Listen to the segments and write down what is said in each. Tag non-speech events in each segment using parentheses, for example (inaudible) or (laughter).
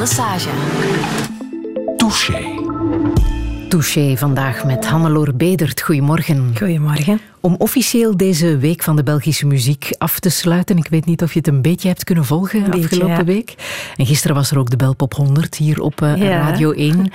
massagem. Touché. Vandaag met Hannelore Bedert. Goedemorgen. Goedemorgen. Om officieel deze week van de Belgische muziek af te sluiten. Ik weet niet of je het een beetje hebt kunnen volgen Beetje, afgelopen ja. week. En gisteren was er ook de Belpop 100 hier op eh, Ja. Radio 1.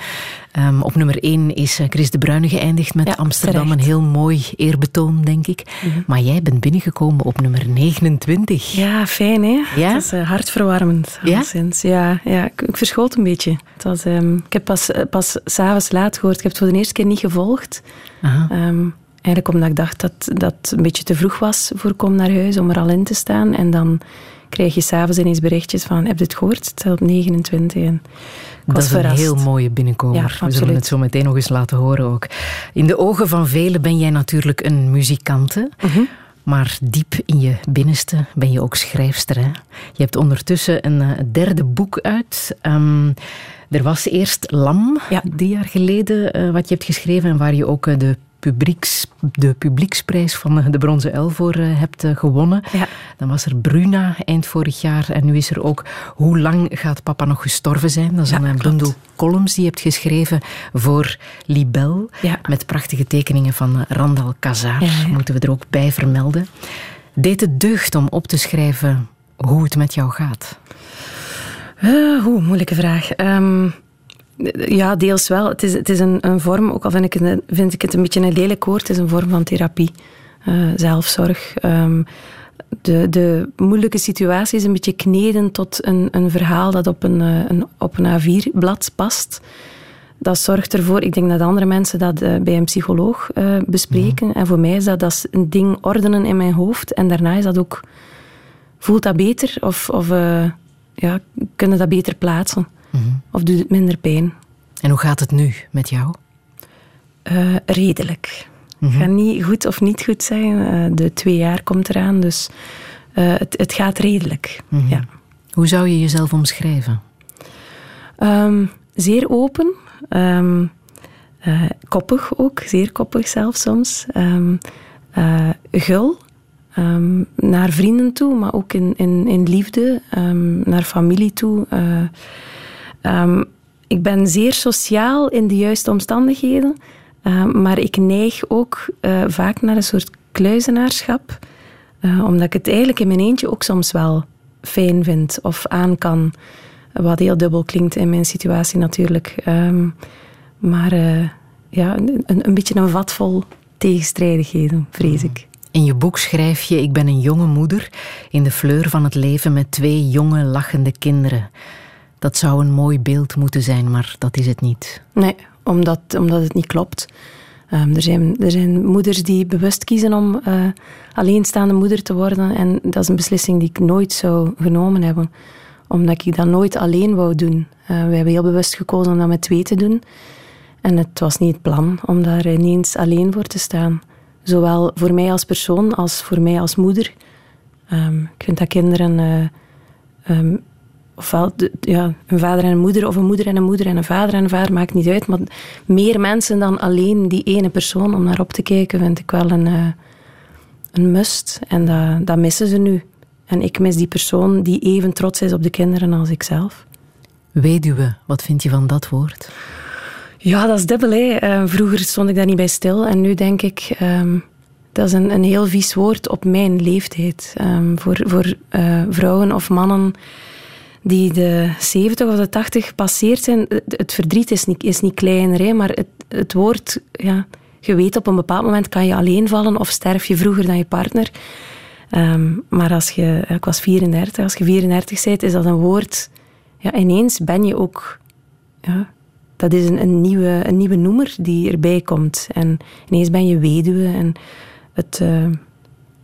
Ehm, op nummer 1 is eh, Chris de Bruyne geëindigd met Ja, Amsterdam. terecht. Een heel mooi eerbetoon, denk ik. Mhm. Maar jij bent binnengekomen op nummer 29. Ja, fijn hè? Ja? Het is eh, hartverwarmend. Ja? Ja, ja ik, ik verschoot een beetje. Het was, ehm, ik heb pas, pas s'avonds laat gehoord. Ik heb het voor de eerste keer niet gevolgd. Ehm, eigenlijk omdat ik dacht dat dat een beetje te vroeg was voor Kom naar huis om er al in te staan. En dan krijg je s'avonds ineens berichtjes van, heb je het gehoord? Het staat op 29. En ik Dat is een verrast. heel mooie binnenkomer. Ja, We zullen het zo meteen nog eens laten horen ook. In de ogen van velen ben jij natuurlijk een muzikante. Mhm. Maar diep in je binnenste ben je ook schrijfster. Hè? Je hebt ondertussen een eh, derde boek uit. Ehm, er was eerst Lam, Ja. drie jaar geleden, eh, wat je hebt geschreven. En waar je ook eh, de, publieks, de publieksprijs van eh, de Bronzen Uil voor hebt gewonnen. Ja. Dan was er Bruna eind vorig jaar. En nu is er ook Hoe lang gaat papa nog gestorven zijn? Dat is Ja, een bundel columns die je hebt geschreven voor Libel. Met prachtige tekeningen van Randal ja. Moeten we er ook bij vermelden. Deed het deugd om op te schrijven hoe het met jou gaat? Eh, Oeh, moeilijke vraag. Ehm, ja, deels wel. Het is, het is een, een vorm, ook al vind ik, het, een- vind ik het een beetje een lelijk woord, het is een vorm van therapie. Eh, zelfzorg. Ehm, de, de moeilijke situatie is een beetje kneden tot een, een verhaal dat op een, eh, een, op een A4-blad past. Dat zorgt ervoor, ik denk dat andere mensen dat bij een psycholoog bespreken. En voor mij is dat, dat is een ding ordenen in mijn hoofd. En daarna is dat ook, voelt dat beter? Of, of ja, kunnen dat beter plaatsen? Of doet het minder pijn? En hoe gaat het nu met jou? Eh, redelijk. Ik ga niet goed of niet goed zeggen. Eh, de twee jaar komt eraan, dus eh, het, het gaat redelijk. ja. Hoe zou je jezelf omschrijven? Ehm, zeer open. Ehm, eh, koppig ook, zeer koppig zelfs soms. Eh, gul. Ehm, naar vrienden toe, maar ook in, in, in liefde. Ehm, naar familie toe. Eh, ehm, ik ben zeer sociaal in de juiste omstandigheden. Maar ik neig ook eh, vaak naar een soort kluizenaarschap. Eh, omdat ik het eigenlijk in mijn eentje ook soms wel fijn vind of aan kan. Wat heel dubbel klinkt in mijn situatie natuurlijk. Maar ja, een, een beetje een vat vol tegenstrijdigheden, vrees ik. In je boek schrijf je: Ik ben een jonge moeder in de fleur van het leven met twee jonge, lachende kinderen. Dat zou een mooi beeld moeten zijn, maar dat is het niet. Nee, omdat, omdat het niet klopt. Ehm, er, zijn, er zijn moeders die bewust kiezen om eh, alleenstaande moeder te worden. En dat is een beslissing die ik nooit zou genomen hebben. Omdat ik dat nooit alleen wou doen. Eh, we hebben heel bewust gekozen om dat met twee te doen. En het was niet het plan om daar ineens alleen voor te staan. Zowel voor mij als persoon als voor mij als moeder. Ehm, ik vind dat kinderen... eh, ehm, ofwel ja, een vader en een moeder, of een moeder en een moeder en een vader en een vader, maakt niet uit. Maar meer mensen dan alleen die ene persoon om naar op te kijken, vind ik wel een, eh, een must. En dat, dat missen ze nu. En ik mis die persoon die even trots is op de kinderen als ik zelf. Weduwe, wat vind je van dat woord? Ja, dat is dubbel. Hè. Eh, vroeger stond ik daar niet bij stil. En nu denk ik, ehm, dat is een, een heel vies woord op mijn leeftijd. Ehm, voor voor eh, vrouwen of mannen die de 70 of de 80 passeerd zijn. Het, het verdriet is niet, is niet kleiner, maar het, het woord... Ja, je weet op een bepaald moment kan je alleen vallen of sterf je vroeger dan je partner. Ehm, maar als je... Ik was 34. Als je 34 bent, is dat een woord... Ja, ineens ben je ook... Ja, dat is een, een, nieuwe, een nieuwe noemer die erbij komt. En ineens ben je weduwe en het, eh,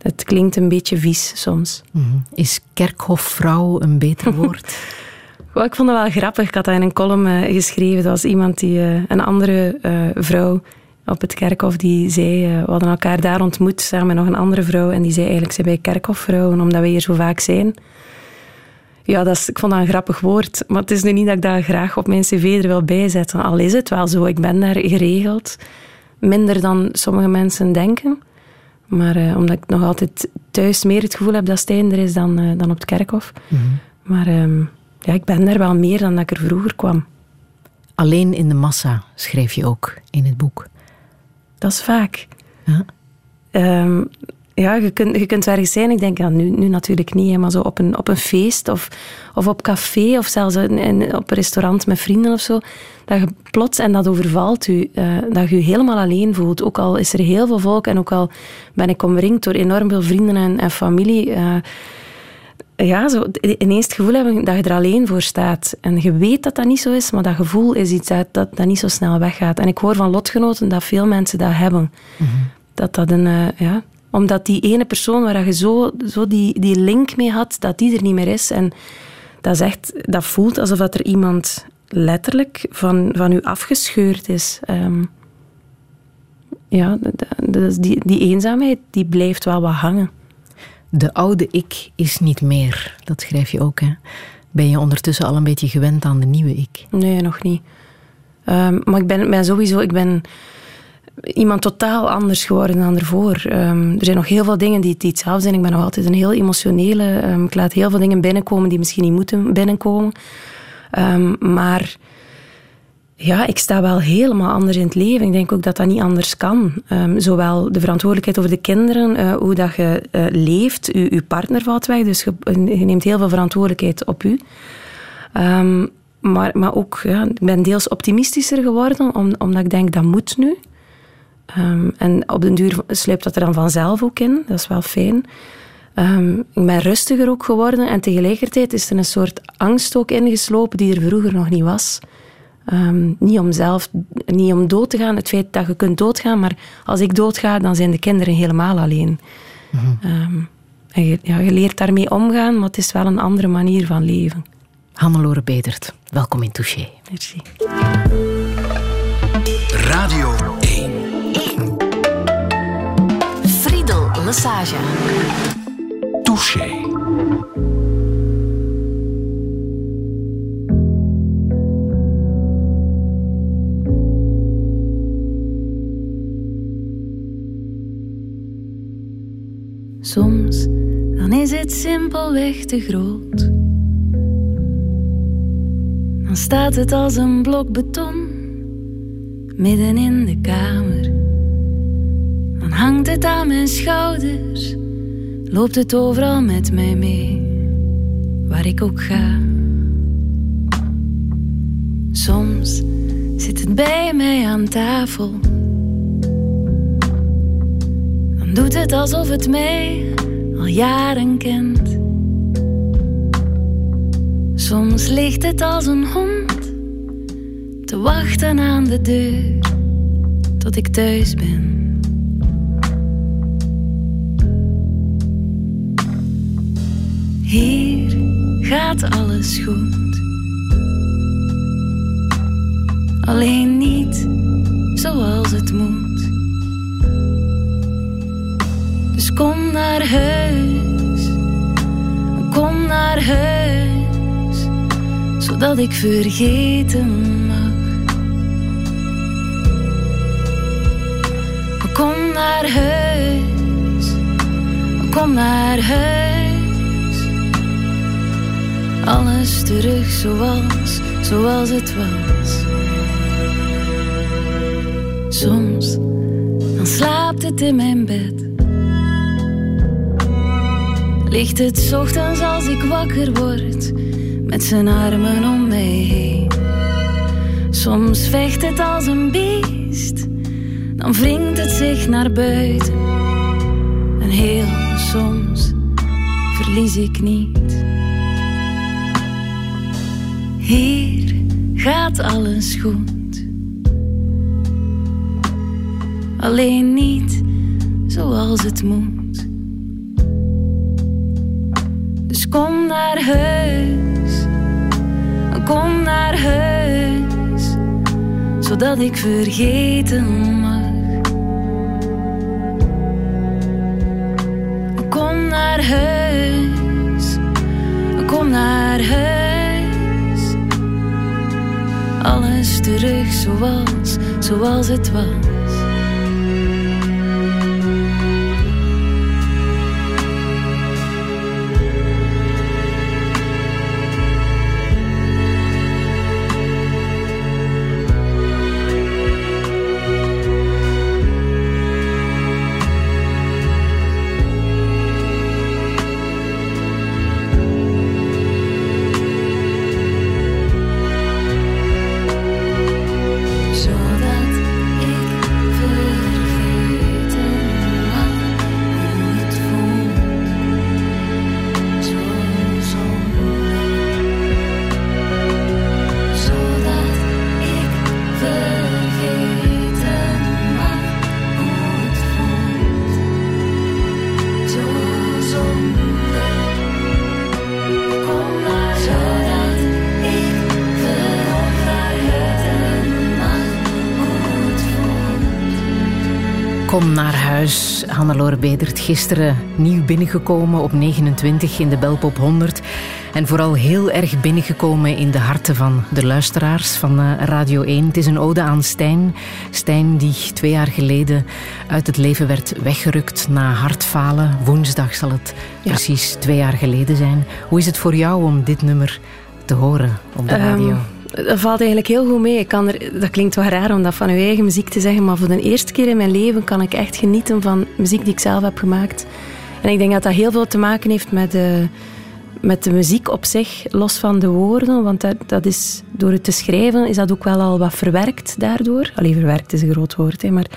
het klinkt een beetje vies soms. Mhm. Is kerkhofvrouw een beter (laughs) woord? Ik vond het wel grappig. Ik had dat in een column eh, geschreven. Dat was iemand die, eh, een andere vrouw op het kerkhof, die zei, we hadden elkaar daar ontmoet samen met nog een andere vrouw. En die zei eigenlijk, zijn wij kerkhofvrouwen, omdat wij hier zo vaak zijn. Ja, dat is, ik vond dat een grappig woord. Maar het is nu niet dat ik dat graag op mijn cv er wil bijzetten. Al is het wel zo, ik ben daar geregeld. Minder dan sommige mensen denken. Maar eh, omdat ik nog altijd thuis meer het gevoel heb dat Stijn er is dan, eh, dan op het kerkhof. Maar ehm, ja, ik ben daar wel meer dan dat ik er vroeger kwam. Alleen in de massa schreef je ook in het boek. Dat is vaak. Ja. Ehm, ja, je kunt, je kunt ergens zijn. Ik denk, ja, nu, nu natuurlijk niet, maar zo op een, op een feest of, of op café of zelfs in, op een restaurant met vrienden of zo. Dat je plots, en dat overvalt u, uh, dat je je helemaal alleen voelt. Ook al is er heel veel volk en ook al ben ik omringd door enorm veel vrienden en, en familie. Uh, ja, zo ineens het gevoel hebben dat je er alleen voor staat. En je weet dat dat niet zo is, maar dat gevoel is iets dat, dat, dat niet zo snel weggaat. En ik hoor van lotgenoten dat veel mensen dat hebben. Mm -hmm. Dat dat een, uh, ja, omdat die ene persoon waar je zo, zo die, die link mee had, dat die er niet meer is. En dat, is echt, dat voelt alsof dat er iemand letterlijk van, van u afgescheurd is. Um, ja, die, die eenzaamheid die blijft wel wat hangen. De oude ik is niet meer. Dat schrijf je ook, hè? Ben je ondertussen al een beetje gewend aan de nieuwe ik? Nee, nog niet. Um, maar ik ben, ben sowieso... Ik ben iemand totaal anders geworden dan ervoor. Um, er zijn nog heel veel dingen die, die hetzelfde zijn. Ik ben nog altijd een heel emotionele. Um, ik laat heel veel dingen binnenkomen die misschien niet moeten binnenkomen. Um, maar ja, ik sta wel helemaal anders in het leven. Ik denk ook dat dat niet anders kan. zowel de verantwoordelijkheid over de kinderen, uh, hoe dat je uh, leeft. U, uw partner valt weg, dus je, neemt heel veel verantwoordelijkheid op u. maar, maar ook, ja, ik ben deels optimistischer geworden, om, omdat ik denk, dat moet nu. Um, en op den duur sluipt dat er dan vanzelf ook in. Dat is wel fijn. Um, ik ben rustiger ook geworden en tegelijkertijd is er een soort angst ook ingeslopen die er vroeger nog niet was. Um, niet om zelf, niet om dood te gaan, het feit dat je kunt doodgaan, maar als ik doodga, dan zijn de kinderen helemaal alleen. Mm -hmm. en je, ja, je leert daarmee omgaan, maar het is wel een andere manier van leven. Hannelore Bedert, welkom in Touché. Merci. Radio Massage. Touché. Soms dan is het simpelweg te groot. Dan staat het als een blok beton midden in de kamer hangt het aan mijn schouders, loopt het overal met mij mee, waar ik ook ga. Soms zit het bij mij aan tafel, dan doet het alsof het mij al jaren kent. Soms ligt het als een hond te wachten aan de deur tot ik thuis ben. Hier gaat alles goed. Alleen niet zoals het moet. Dus kom naar huis, kom naar huis, zodat ik vergeten mag. Kom naar huis, kom naar huis alles terug zoals, zoals het was. Soms, dan slaapt het in mijn bed. Ligt het ochtends als ik wakker word, met zijn armen om mij heen. Soms vecht het als een beest, dan wringt het zich naar buiten. En heel soms verlies ik niet. Hier gaat alles goed. Alleen niet zoals het moet. Dus kom naar huis, kom naar huis, zodat ik vergeten mag. Kom naar huis, kom naar huis alles terug zoals, zoals het was. Welkom naar huis. Hannelore Bedert, gisteren nieuw binnengekomen op 29 in de Belpop 100. En vooral heel erg binnengekomen in de harten van de luisteraars van eh, Radio 1. Het is een ode aan Stijn. Stijn die twee jaar geleden uit het leven werd weggerukt na hartfalen. Woensdag zal het precies twee jaar geleden zijn. Hoe is het voor jou om dit nummer te horen op de radio? Um dat valt eigenlijk heel goed mee. Ik kan er, dat klinkt wel raar om dat van uw eigen muziek te zeggen, maar voor de eerste keer in mijn leven kan ik echt genieten van muziek die ik zelf heb gemaakt. En ik denk dat dat heel veel te maken heeft met de, met de muziek op zich, los van de woorden. Want dat, dat is, door het te schrijven is dat ook wel al wat verwerkt daardoor. Alleen verwerkt is een groot woord, hè, maar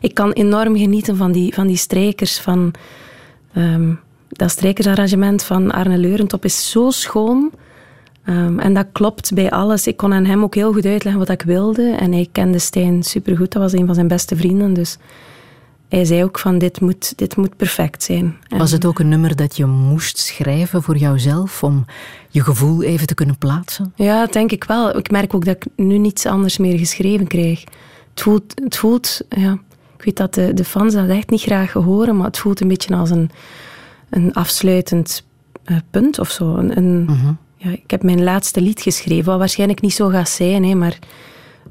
ik kan enorm genieten van die, van die strijkers, van... Ehm, dat strijkersarrangement van Arne Leurentop is zo schoon Ehm, en dat klopt bij alles. Ik kon aan hem ook heel goed uitleggen wat ik wilde. En hij kende Stijn supergoed. Dat was een van zijn beste vrienden. Dus hij zei ook van dit moet, dit moet perfect zijn. was het ook een nummer dat je moest schrijven voor jouzelf? Om je gevoel even te kunnen plaatsen? Ja, denk ik wel. Ik merk ook dat ik nu niets anders meer geschreven krijg. Het voelt... Het voelt ja, ik weet dat de, de fans dat echt niet graag horen. Maar het voelt een beetje als een, een afsluitend uh, punt of zo. Een, een mhm ik heb mijn laatste lied geschreven, wat waarschijnlijk niet zo gaat zijn, hè, maar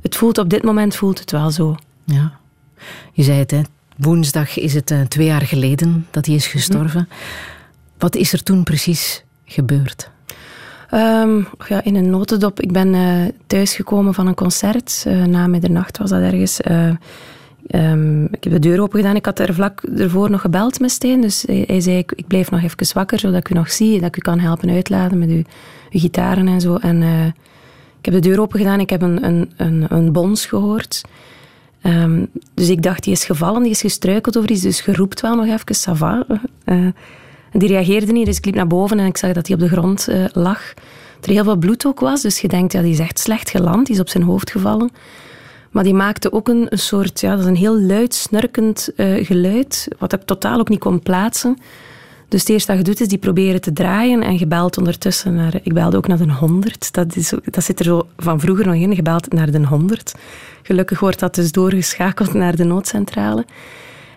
het voelt op dit moment voelt het wel zo. Ja, je zei het, hè. woensdag is het uh, twee jaar geleden dat hij is gestorven. Wat is er toen precies gebeurd? Um, ja, in een notendop. Ik ben uh, thuisgekomen van een concert. Uh, na middernacht was dat ergens. Um, ik heb de deur open gedaan. Ik had er vlak ervoor nog gebeld met Steen. Dus hij, hij zei, ik, ik, blijf nog even wakker, zodat ik u nog zie. Dat ik u kan helpen uitladen met uw gitaren en zo. En uh, ik heb de deur open gedaan. Ik heb een, een, een, een bons gehoord. Um, dus ik dacht, die is gevallen, die is gestruikeld over iets. Dus geroept wel nog even, Sava. Uh, die reageerde niet, dus ik liep naar boven en ik zag dat hij op de grond uh, lag. Dat er heel veel bloed ook was. Dus je denkt, ja, die is echt slecht geland. Die is op zijn hoofd gevallen. Maar die maakte ook een, een soort, ja, dat is een heel luid, snurkend geluid, wat ik totaal ook niet kon plaatsen. Dus het eerste dat je doet is die proberen te draaien en gebeld ondertussen naar, ik belde ook naar de 100. Dat, is, dat zit er zo van vroeger nog in, gebeld naar de 100. Gelukkig wordt dat dus doorgeschakeld naar de noodcentrale.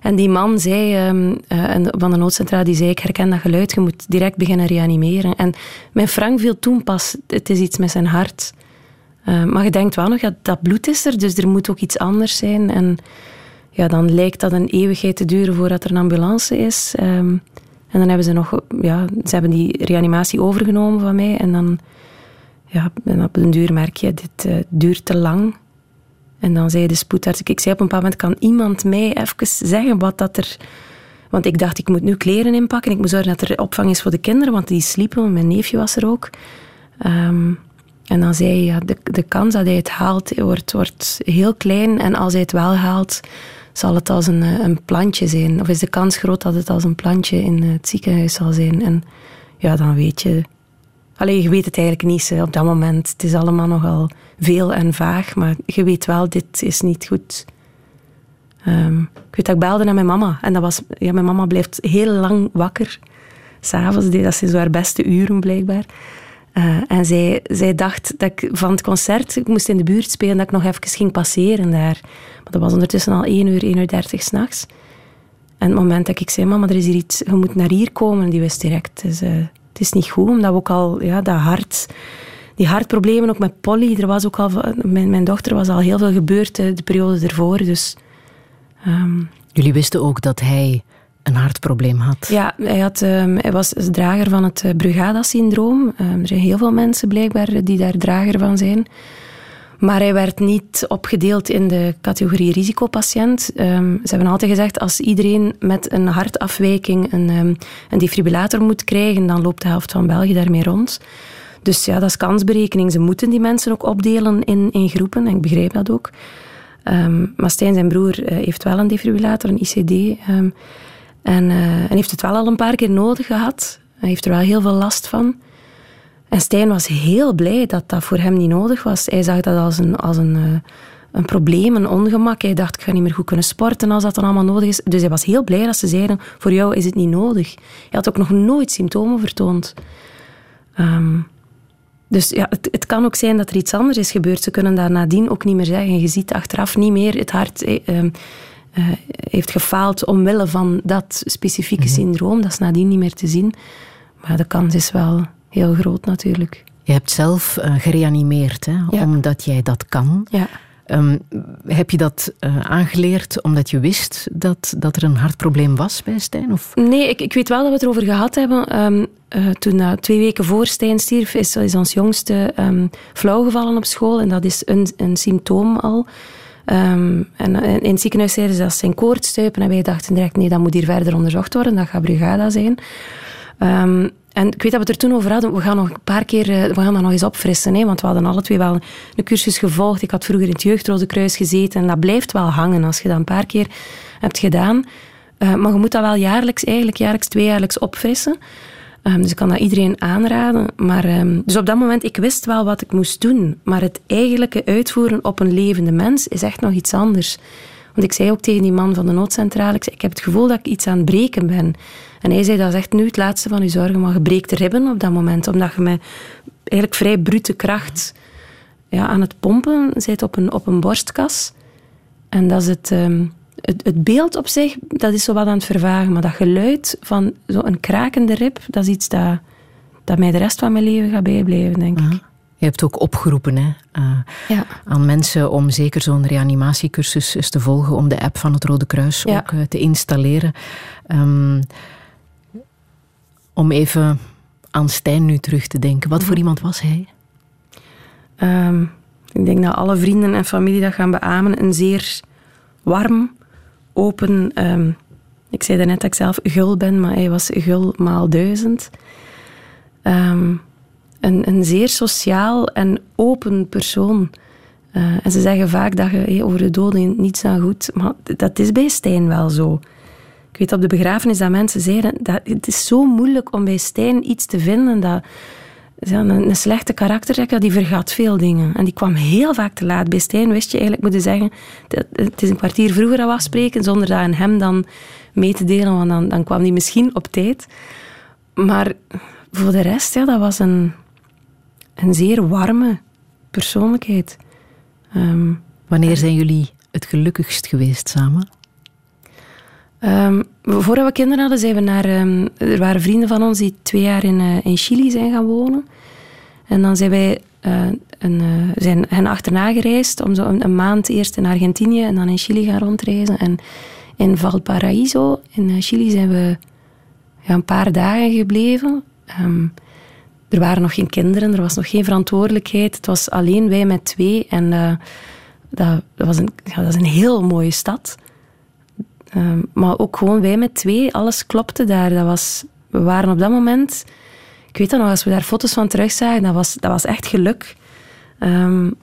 En die man zei, um, uh, van de noodcentrale, die zei, ik herken dat geluid, je moet direct beginnen reanimeren. En mijn Frank viel toen pas, het is iets met zijn hart. Uh, maar je denkt wel nog, dat bloed is er, dus er moet ook iets anders zijn. En ja, dan lijkt dat een eeuwigheid te duren voordat er een ambulance is. Um, en dan hebben ze nog, ja, ze hebben die reanimatie overgenomen van mij. En dan, ja, op een duur merk je, dit uh, duurt te lang. En dan zei de spoedarts, ik zei op een bepaald moment, kan iemand mij even zeggen wat dat er... Want ik dacht, ik moet nu kleren inpakken. Ik moet zorgen dat er opvang is voor de kinderen, want die sliepen. Mijn neefje was er ook. Um, en dan zei hij, ja, de, de kans dat hij het haalt wordt, wordt heel klein. En als hij het wel haalt, zal het als een, een plantje zijn. Of is de kans groot dat het als een plantje in het ziekenhuis zal zijn. En ja, dan weet je... Alleen je weet het eigenlijk niet op dat moment. Het is allemaal nogal veel en vaag. Maar je weet wel, dit is niet goed. Um, ik weet dat ik belde naar mijn mama. En dat was... Ja, mijn mama blijft heel lang wakker. S'avonds deed dat zo haar beste uren, blijkbaar. Uh, en zij, zij dacht dat ik van het concert, ik moest in de buurt spelen, dat ik nog even ging passeren daar. Maar dat was ondertussen al 1 uur, 1 uur 30 s'nachts. En het moment dat ik zei, mama, er is hier iets, je moet naar hier komen, die wist direct, het is, het is niet goed, omdat we ook al, ja, dat hart, die hartproblemen, ook met Polly, er was ook al, mijn, mijn dochter was al heel veel gebeurd de, de periode ervoor, dus... Um, Jullie wisten ook dat hij een hartprobleem had. Ja, hij, had, um, hij was drager van het uh, Brugada-syndroom. Um, er zijn heel veel mensen blijkbaar die daar drager van zijn. Maar hij werd niet opgedeeld in de categorie risicopatiënt. Um, ze hebben altijd gezegd, als iedereen met een hartafwijking een, een defibrillator moet krijgen, dan loopt de helft van België daarmee rond. Dus ja, dat is kansberekening. Ze moeten die mensen ook opdelen in, in groepen, en ik begrijp dat ook. Um, maar Stijn, zijn broer, uh, heeft wel een defibrillator, een ICD. En, uh, en heeft het wel al een paar keer nodig gehad. Hij heeft er wel heel veel last van. En Stijn was heel blij dat dat voor hem niet nodig was. Hij zag dat als een, als een, uh, een probleem, een ongemak. Hij dacht, ik ga niet meer goed kunnen sporten als dat dan allemaal nodig is. Dus hij was heel blij dat ze zeiden, voor jou is het niet nodig. Hij had ook nog nooit symptomen vertoond. Um, dus ja, het, het, kan ook zijn dat er iets anders is gebeurd. Ze kunnen daar nadien ook niet meer zeggen. Je ziet achteraf niet meer het hart... Eh, ehm, heeft gefaald omwille van dat specifieke mhm. syndroom. Dat is nadien niet meer te zien. Maar de kans is wel heel groot natuurlijk. Je hebt zelf gereanimeerd, hè? omdat jij dat kan. Ja. Um, heb je dat uh, aangeleerd omdat je wist dat, dat er een hartprobleem was bij Stijn? Of? Nee, ik, ik weet wel dat we het erover gehad hebben. Um, uh, toen, uh, twee weken voor Stijn stierf, is, is ons jongste um, flauw gevallen op school. En dat is een, een symptoom al. En in het ziekenhuis zeiden ze dat zijn koortstuipen. En wij dachten direct, nee, dat moet hier verder onderzocht worden. Dat gaat brigada zijn. En ik weet dat we het er toen over hadden. We gaan nog een paar keer eh, we gaan dat nog eens opfrissen. Hè, want we hadden alle twee wel een cursus gevolgd. Ik had vroeger in het Jeugdrode Kruis gezeten. En dat blijft wel hangen als je dat een paar keer hebt gedaan. Uh, maar je moet dat wel jaarlijks, eigenlijk jaarlijks, tweejaarlijks opfrissen. Um, dus ik kan dat iedereen aanraden. Maar, um, dus op dat moment, ik wist wel wat ik moest doen. Maar het eigenlijke uitvoeren op een levende mens is echt nog iets anders. Want ik zei ook tegen die man van de noodcentrale, ik, zei, ik heb het gevoel dat ik iets aan het breken ben. En hij zei, dat is echt nu het laatste van je zorgen, maar je breekt de ribben op dat moment, omdat je met eigenlijk vrij brute kracht ja, aan het pompen zit op een, op een borstkas. En dat is het, ehm, het, het, beeld op zich, dat is zo wat aan het vervagen, maar dat geluid van zo'n krakende rib, dat is iets dat, dat mij de rest van mijn leven gaat bijblijven, denk ik. Je hebt ook opgeroepen hè, uh, ja. aan mensen om zeker zo'n reanimatiecursus eens te volgen, om de app van het Rode Kruis ook uh, te installeren. Um, om even aan Stijn nu terug te denken. Wat voor mhm. iemand was hij? Um, ik denk dat alle vrienden en familie dat gaan beamen. Een zeer warm, open... Um, ik zei net dat ik zelf gul ben, maar hij was gul maal duizend. Um, een, een zeer sociaal en open persoon. Uh, en ze zeggen vaak dat je over de doden niets aan goed... Maar dat is bij Stijn wel zo. Ik weet op de begrafenis dat mensen zeiden... Dat, het is zo moeilijk om bij Stijn iets te vinden dat... Een, een slechte karakter, die vergat veel dingen. En die kwam heel vaak te laat. Bij Stijn wist je eigenlijk moeten zeggen... Het is een kwartier vroeger afspreken, zonder dat aan hem dan mee te delen, want dan, dan kwam hij misschien op tijd. Maar voor de rest, ja, dat was een, een zeer warme persoonlijkheid. Um, Wanneer zijn jullie het gelukkigst geweest samen? Um, voordat we kinderen hadden, zijn we naar... Um, er waren vrienden van ons die twee jaar in, uh, in Chili zijn gaan wonen. En dan zijn wij uh, een, uh, zijn hen achterna gereisd om zo een, maand eerst in Argentinië en dan in Chili gaan rondreizen. En in Valparaiso in Chili zijn we ja, een paar dagen gebleven. Um, er waren nog geen kinderen, er was nog geen verantwoordelijkheid. Het was alleen wij met twee. En dat, was een, dat is een heel mooie stad. Um, maar ook gewoon wij met twee, alles klopte daar. Dat was, we waren op dat moment... Ik weet dat nog, als we daar foto's van terugzagen, dat was, dat was echt geluk. Um,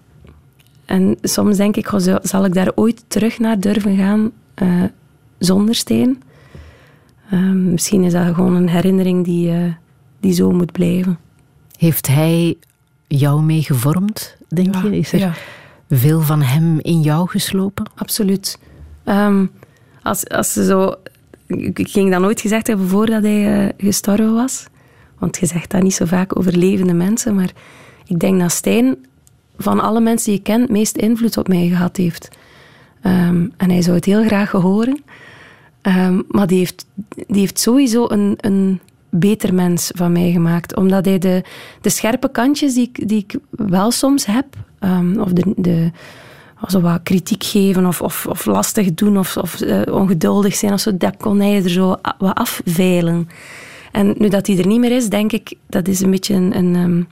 en soms denk ik, goh, zal ik daar ooit terug naar durven gaan uh, zonder steen? Um, misschien is dat gewoon een herinnering die, uh, die zo moet blijven. Heeft hij jou mee gevormd, denk je? Is er veel van hem in jou geslopen? Absoluut. Um, als, als ze zo... Ik ging dat nooit gezegd hebben voordat hij uh, gestorven was. Want je zegt dat niet zo vaak over levende mensen. Maar ik denk dat Stijn van alle mensen die je kent meest invloed op mij gehad heeft. Um, en hij zou het heel graag horen. Um, maar die heeft, die heeft sowieso een, een beter mens van mij gemaakt. Omdat hij de, de scherpe kantjes die ik, die ik wel soms heb, um, of de, de zo wat kritiek geven of, of, of lastig doen of, of uh, ongeduldig zijn of zo, dat kon hij er zo wat afveilen. En nu dat hij er niet meer is, denk ik, dat is een beetje een, een, um,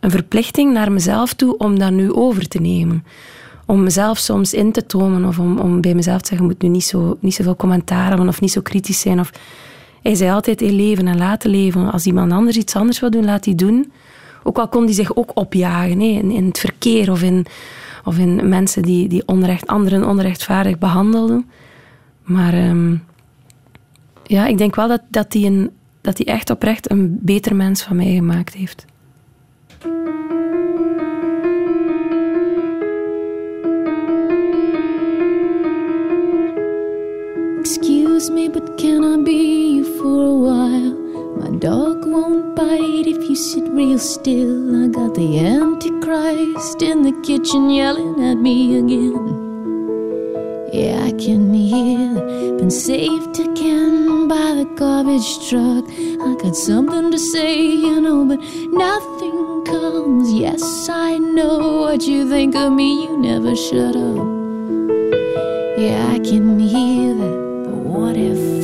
een verplichting naar mezelf toe om dat nu over te nemen. Om mezelf soms in te tomen of om, om bij mezelf te zeggen, je moet nu niet, zo, niet zoveel commentaar hebben of niet zo kritisch zijn of hij zei altijd in leven en laten leven. Als iemand anders iets anders wil doen, laat hij doen. Ook al kon hij zich ook opjagen in, in het verkeer of in, of in mensen die, die onrecht, anderen onrechtvaardig behandelden. Maar um, ja, ik denk wel dat, dat, hij een, dat hij echt oprecht een beter mens van mij gemaakt heeft. Excuse me, but can I be for a while? My dog won't bite if you sit real still. I got the Antichrist in the kitchen yelling at me again. Yeah, I can hear been saved again by the garbage truck. I got something to say, you know, but nothing comes. Yes, I know what you think of me, you never shut up. Yeah, I can hear that, but what if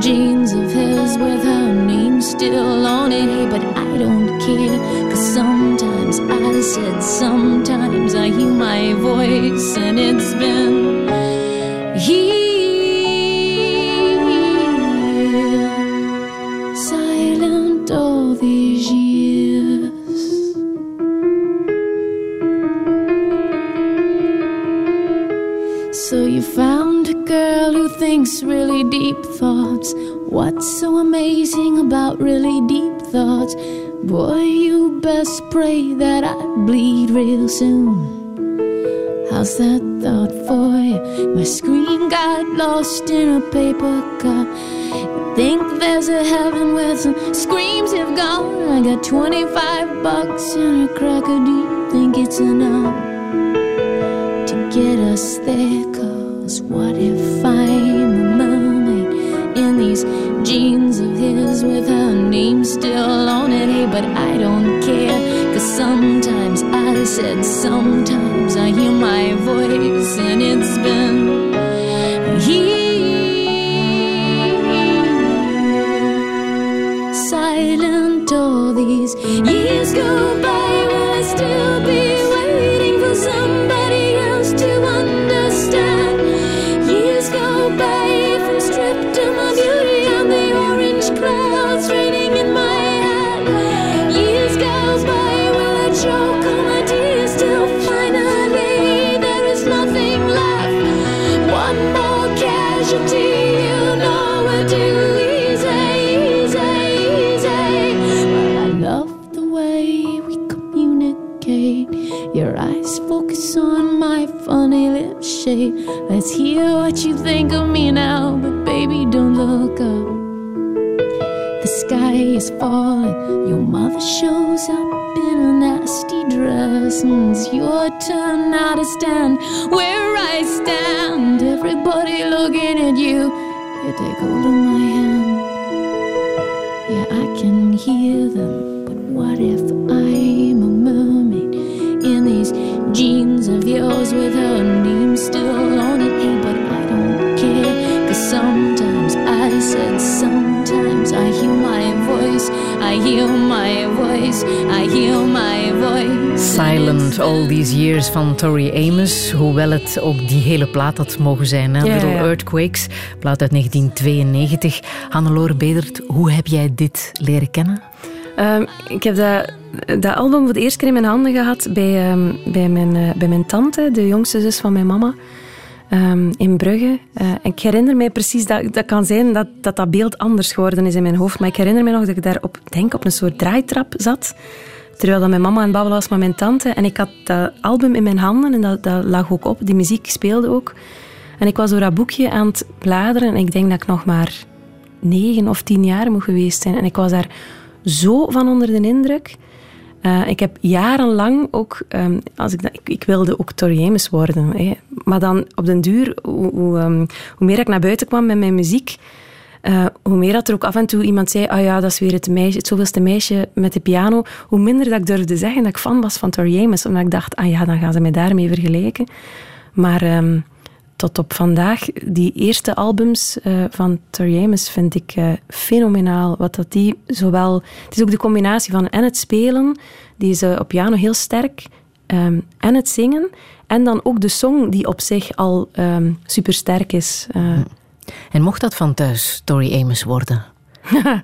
jeans of his with her name still on it? But I don't care, cause sometimes I said, sometimes I hear my voice, and it's been here. Really deep thoughts. What's so amazing about really deep thoughts? Boy, you best pray that I bleed real soon. How's that thought for you? My screen got lost in a paper cup. Think there's a heaven where some screams have gone. I got 25 bucks and a cracker. Do you think it's enough to get us there? Cause what if mermaid in these jeans of his with her name still on it? Hey, but I don't care. Cause sometimes I said, sometimes I hear my voice, and it's been here. Silent all these years go by, Let's hear what you think of me now, but baby, don't look up. The sky is falling. Your mother shows up in a nasty dress. And it's your turn now to stand where I stand. Everybody looking at you. You take hold of my hand. Yeah, I can hear them. But what if I'm a mermaid in these jeans of yours with her still on it? Hey, but I don't care. Cause sometimes I said, sometimes I hear my voice. I hear my voice. I hear my voice. Silent All These Years van Tori Amos. Hoewel het ook die hele plaat had mogen zijn. Hè? Little. Earthquakes, plaat uit 1992. Hannelore Bedert, hoe heb jij dit leren kennen? Ehm, ik heb dat, dat album voor de eerste keer in mijn handen gehad bij, ehm, bij, mijn, eh, bij mijn tante, de jongste zus van mijn mama, ehm, in Brugge. Eh, ik herinner mij precies, dat, dat kan zijn dat, dat dat beeld anders geworden is in mijn hoofd, maar ik herinner me nog dat ik daar op, denk op een soort draaitrap zat, terwijl dat mijn mama aan het babbelen was met mijn tante. En ik had dat album in mijn handen en dat, dat lag ook op, die muziek speelde ook. En ik was door dat boekje aan het bladeren en ik denk dat ik nog maar negen of tien jaar moet geweest zijn. En ik was daar zo van onder de indruk. Eh, ik heb jarenlang ook, ehm, als ik, ik, wilde ook Tori Amos worden. Hè. Maar dan op den duur, hoe, hoe, ehm, hoe meer ik naar buiten kwam met mijn muziek, eh, hoe meer dat er ook af en toe iemand zei, ah ja, dat is weer het, meisje, het zoveelste meisje met de piano, hoe minder dat ik durfde zeggen dat ik fan was van Tori Amos. Omdat ik dacht, ah ja, dan gaan ze mij daarmee vergelijken. Maar ehm, tot op vandaag, die eerste albums eh, van Tori Amos vind ik eh, fenomenaal. Wat dat die zowel... Het is ook de combinatie van en het spelen, die is op piano heel sterk, ehm, en het zingen, en dan ook de song die op zich al ehm super sterk is. Eh, En mocht dat van thuis Tori Amos worden? (laughs)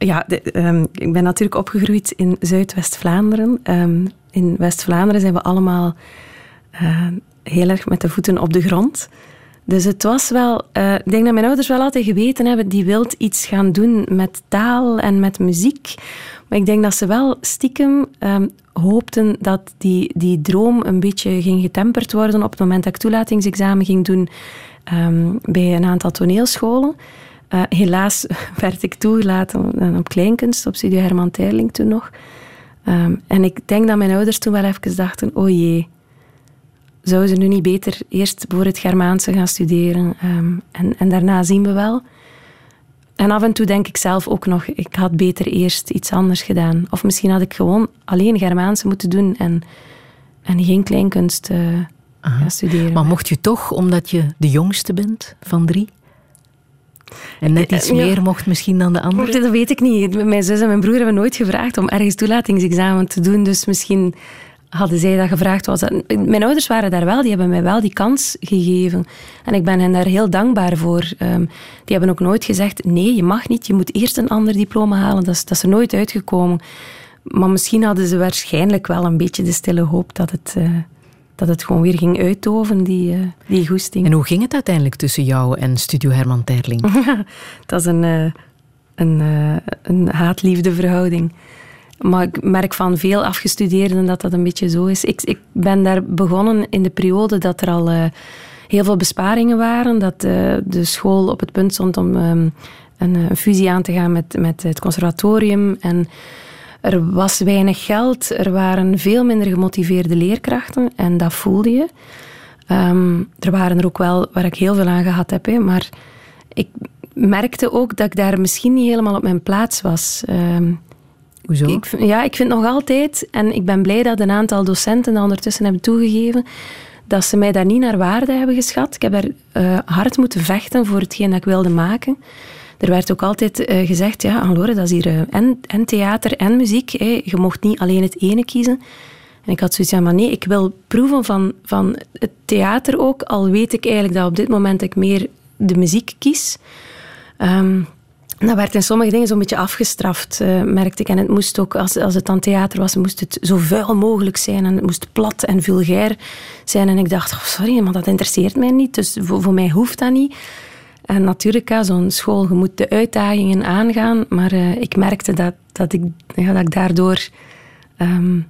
Ja, de- ehm, ik ben natuurlijk opgegroeid in Zuidwest-Vlaanderen. In West-Vlaanderen zijn we allemaal heel erg met de voeten op de grond. Dus het was wel... eh, ik denk dat mijn ouders wel altijd geweten hebben, die wilt iets gaan doen met taal en met muziek. Maar ik denk dat ze wel stiekem ehm, hoopten dat die, die droom een beetje ging getemperd worden op het moment dat ik toelatingsexamen ging doen ehm, bij een aantal toneelscholen. Eh, helaas (laughs) werd ik toegelaten op kleinkunst, op Studio Herman Teirling toen nog. Ehm, en ik denk dat mijn ouders toen wel even dachten, oh jee, zouden ze nu niet beter eerst voor het Germaanse gaan studeren? Ehm, en, en daarna zien we wel. En af en toe denk ik zelf ook nog, ik had beter eerst iets anders gedaan. Of misschien had ik gewoon alleen Germaanse moeten doen en, en geen kleinkunst uh, gaan studeren. Maar mocht je toch, omdat je de jongste bent van drie? En net iets meer mocht misschien dan de anderen? Dat weet ik niet. Mijn zus en mijn broer hebben nooit gevraagd om ergens toelatingsexamen te doen. Dus misschien hadden zij dat gevraagd. Was dat... Mijn ouders waren daar wel, die hebben mij wel die kans gegeven. En ik ben hen daar heel dankbaar voor. Um, die hebben ook nooit gezegd, nee, je mag niet, je moet eerst een ander diploma halen. Dat is, dat is er nooit uitgekomen. Maar misschien hadden ze waarschijnlijk wel een beetje de stille hoop dat het... Uh, dat het gewoon weer ging uitdoven, die, uh, die goesting. En hoe ging het uiteindelijk tussen jou en Studio Herman Terling? (laughs) dat is een, uh, een, een haat-liefde verhouding. Maar ik merk van veel afgestudeerden dat dat een beetje zo is. Ik, ik ben daar begonnen in de periode dat er al uh, heel veel besparingen waren. Dat uh, de school op het punt stond om um, een, een, fusie aan te gaan met, met het conservatorium. En er was weinig geld. Er waren veel minder gemotiveerde leerkrachten. En dat voelde je. Um, er waren er ook wel waar ik heel veel aan gehad heb. Hè, maar ik merkte ook dat ik daar misschien niet helemaal op mijn plaats was. Um, Ja, ik vind nog altijd, en ik ben blij dat een aantal docenten dat ondertussen hebben toegegeven, dat ze mij daar niet naar waarde hebben geschat. Ik heb er uh, hard moeten vechten voor hetgeen dat ik wilde maken. Er werd ook altijd uh, gezegd, ja, Anlore, dat is hier uh, en, en, theater en muziek. Je mocht niet alleen het ene kiezen. En ik had zoiets van, maar nee, ik wil proeven van, van het theater ook, al weet ik eigenlijk dat op dit moment ik meer de muziek kies. Um, dat werd in sommige dingen zo'n beetje afgestraft, uh, merkte ik. En het moest ook, als, als het dan theater was, moest het zo vuil mogelijk zijn. En het moest plat en vulgair zijn. En ik dacht, oh, sorry, maar dat interesseert mij niet. Dus voor, voor mij hoeft dat niet. En natuurlijk, zo'n school, je moet de uitdagingen aangaan. Maar uh, ik merkte dat, dat, ik, ja, dat ik daardoor um,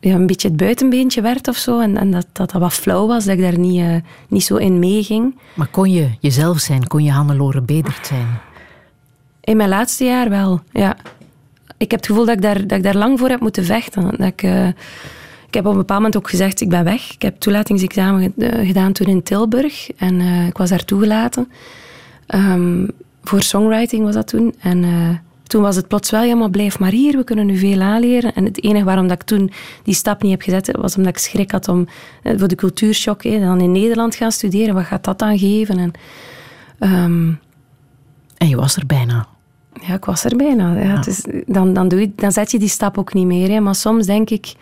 ja, een beetje het buitenbeentje werd of zo. En, en dat, dat dat wat flauw was, dat ik daar niet, uh, niet zo in meeging. Maar kon je jezelf zijn? Kon je Hannelore Bedert zijn? In mijn laatste jaar wel, ja. Ik heb het gevoel dat ik daar, dat ik daar lang voor heb moeten vechten. Dat ik, uh, ik heb op een bepaald moment ook gezegd, ik ben weg. Ik heb toelatingsexamen gedaan toen in Tilburg. En uh, ik was daar toegelaten. Um, voor songwriting was dat toen. En toen was het plots wel, ja, maar blijf maar hier, we kunnen nu veel aanleren. En het enige waarom dat ik toen die stap niet heb gezet, was omdat ik schrik had om voor de cultuurshock, dan in Nederland gaan studeren. Wat gaat dat dan geven? En, um, en je was er bijna. Ja, ik was er bijna. Ja. Dus dan, dan, doe je, dan zet je die stap ook niet meer. Hè. Maar soms denk ik...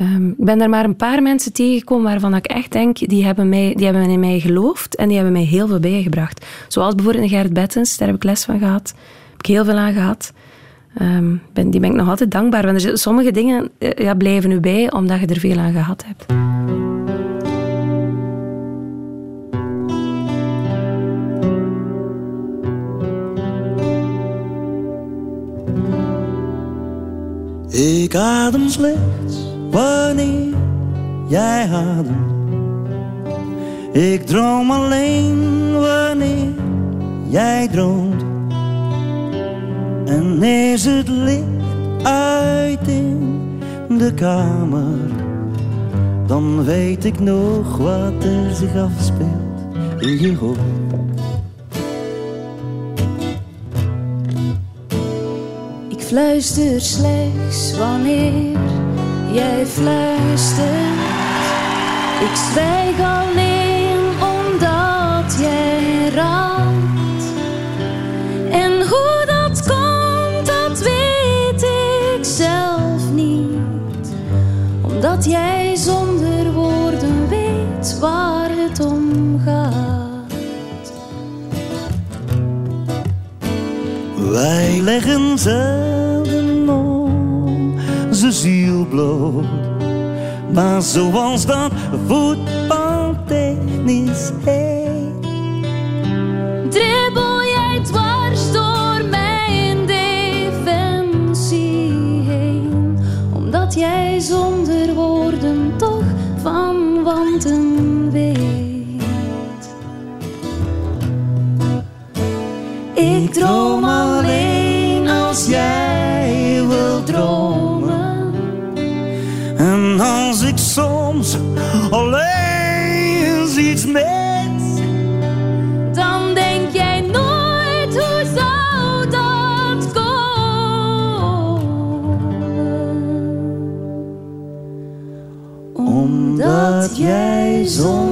Um, ik ben er maar een paar mensen tegengekomen waarvan ik echt denk, die hebben, mij, die hebben in mij geloofd en die hebben mij heel veel bijgebracht. Zoals bijvoorbeeld Gerrit Bettens, daar heb ik les van gehad. Heb ik heel veel aan gehad. Um, ben, die ben ik nog altijd dankbaar. Want er, sommige dingen ja, blijven nu bij, omdat je er veel aan gehad hebt. Ik adem slechts wanneer jij ademt. Ik droom alleen wanneer jij droomt. En is het licht uit in de kamer, dan weet ik nog wat er zich afspeelt in je hoofd. Fluister slechts wanneer jij fluistert. Ik zwijg alleen omdat jij raadt. En hoe dat komt, dat weet ik zelf niet. Omdat jij zonder woorden weet waar het om gaat. Wij leggen zelf bloot. Maar zoals dat voetbal technisch heet. Alleen iets mis. Dan denk jij nooit hoe zou dat komen? Omdat jij zonder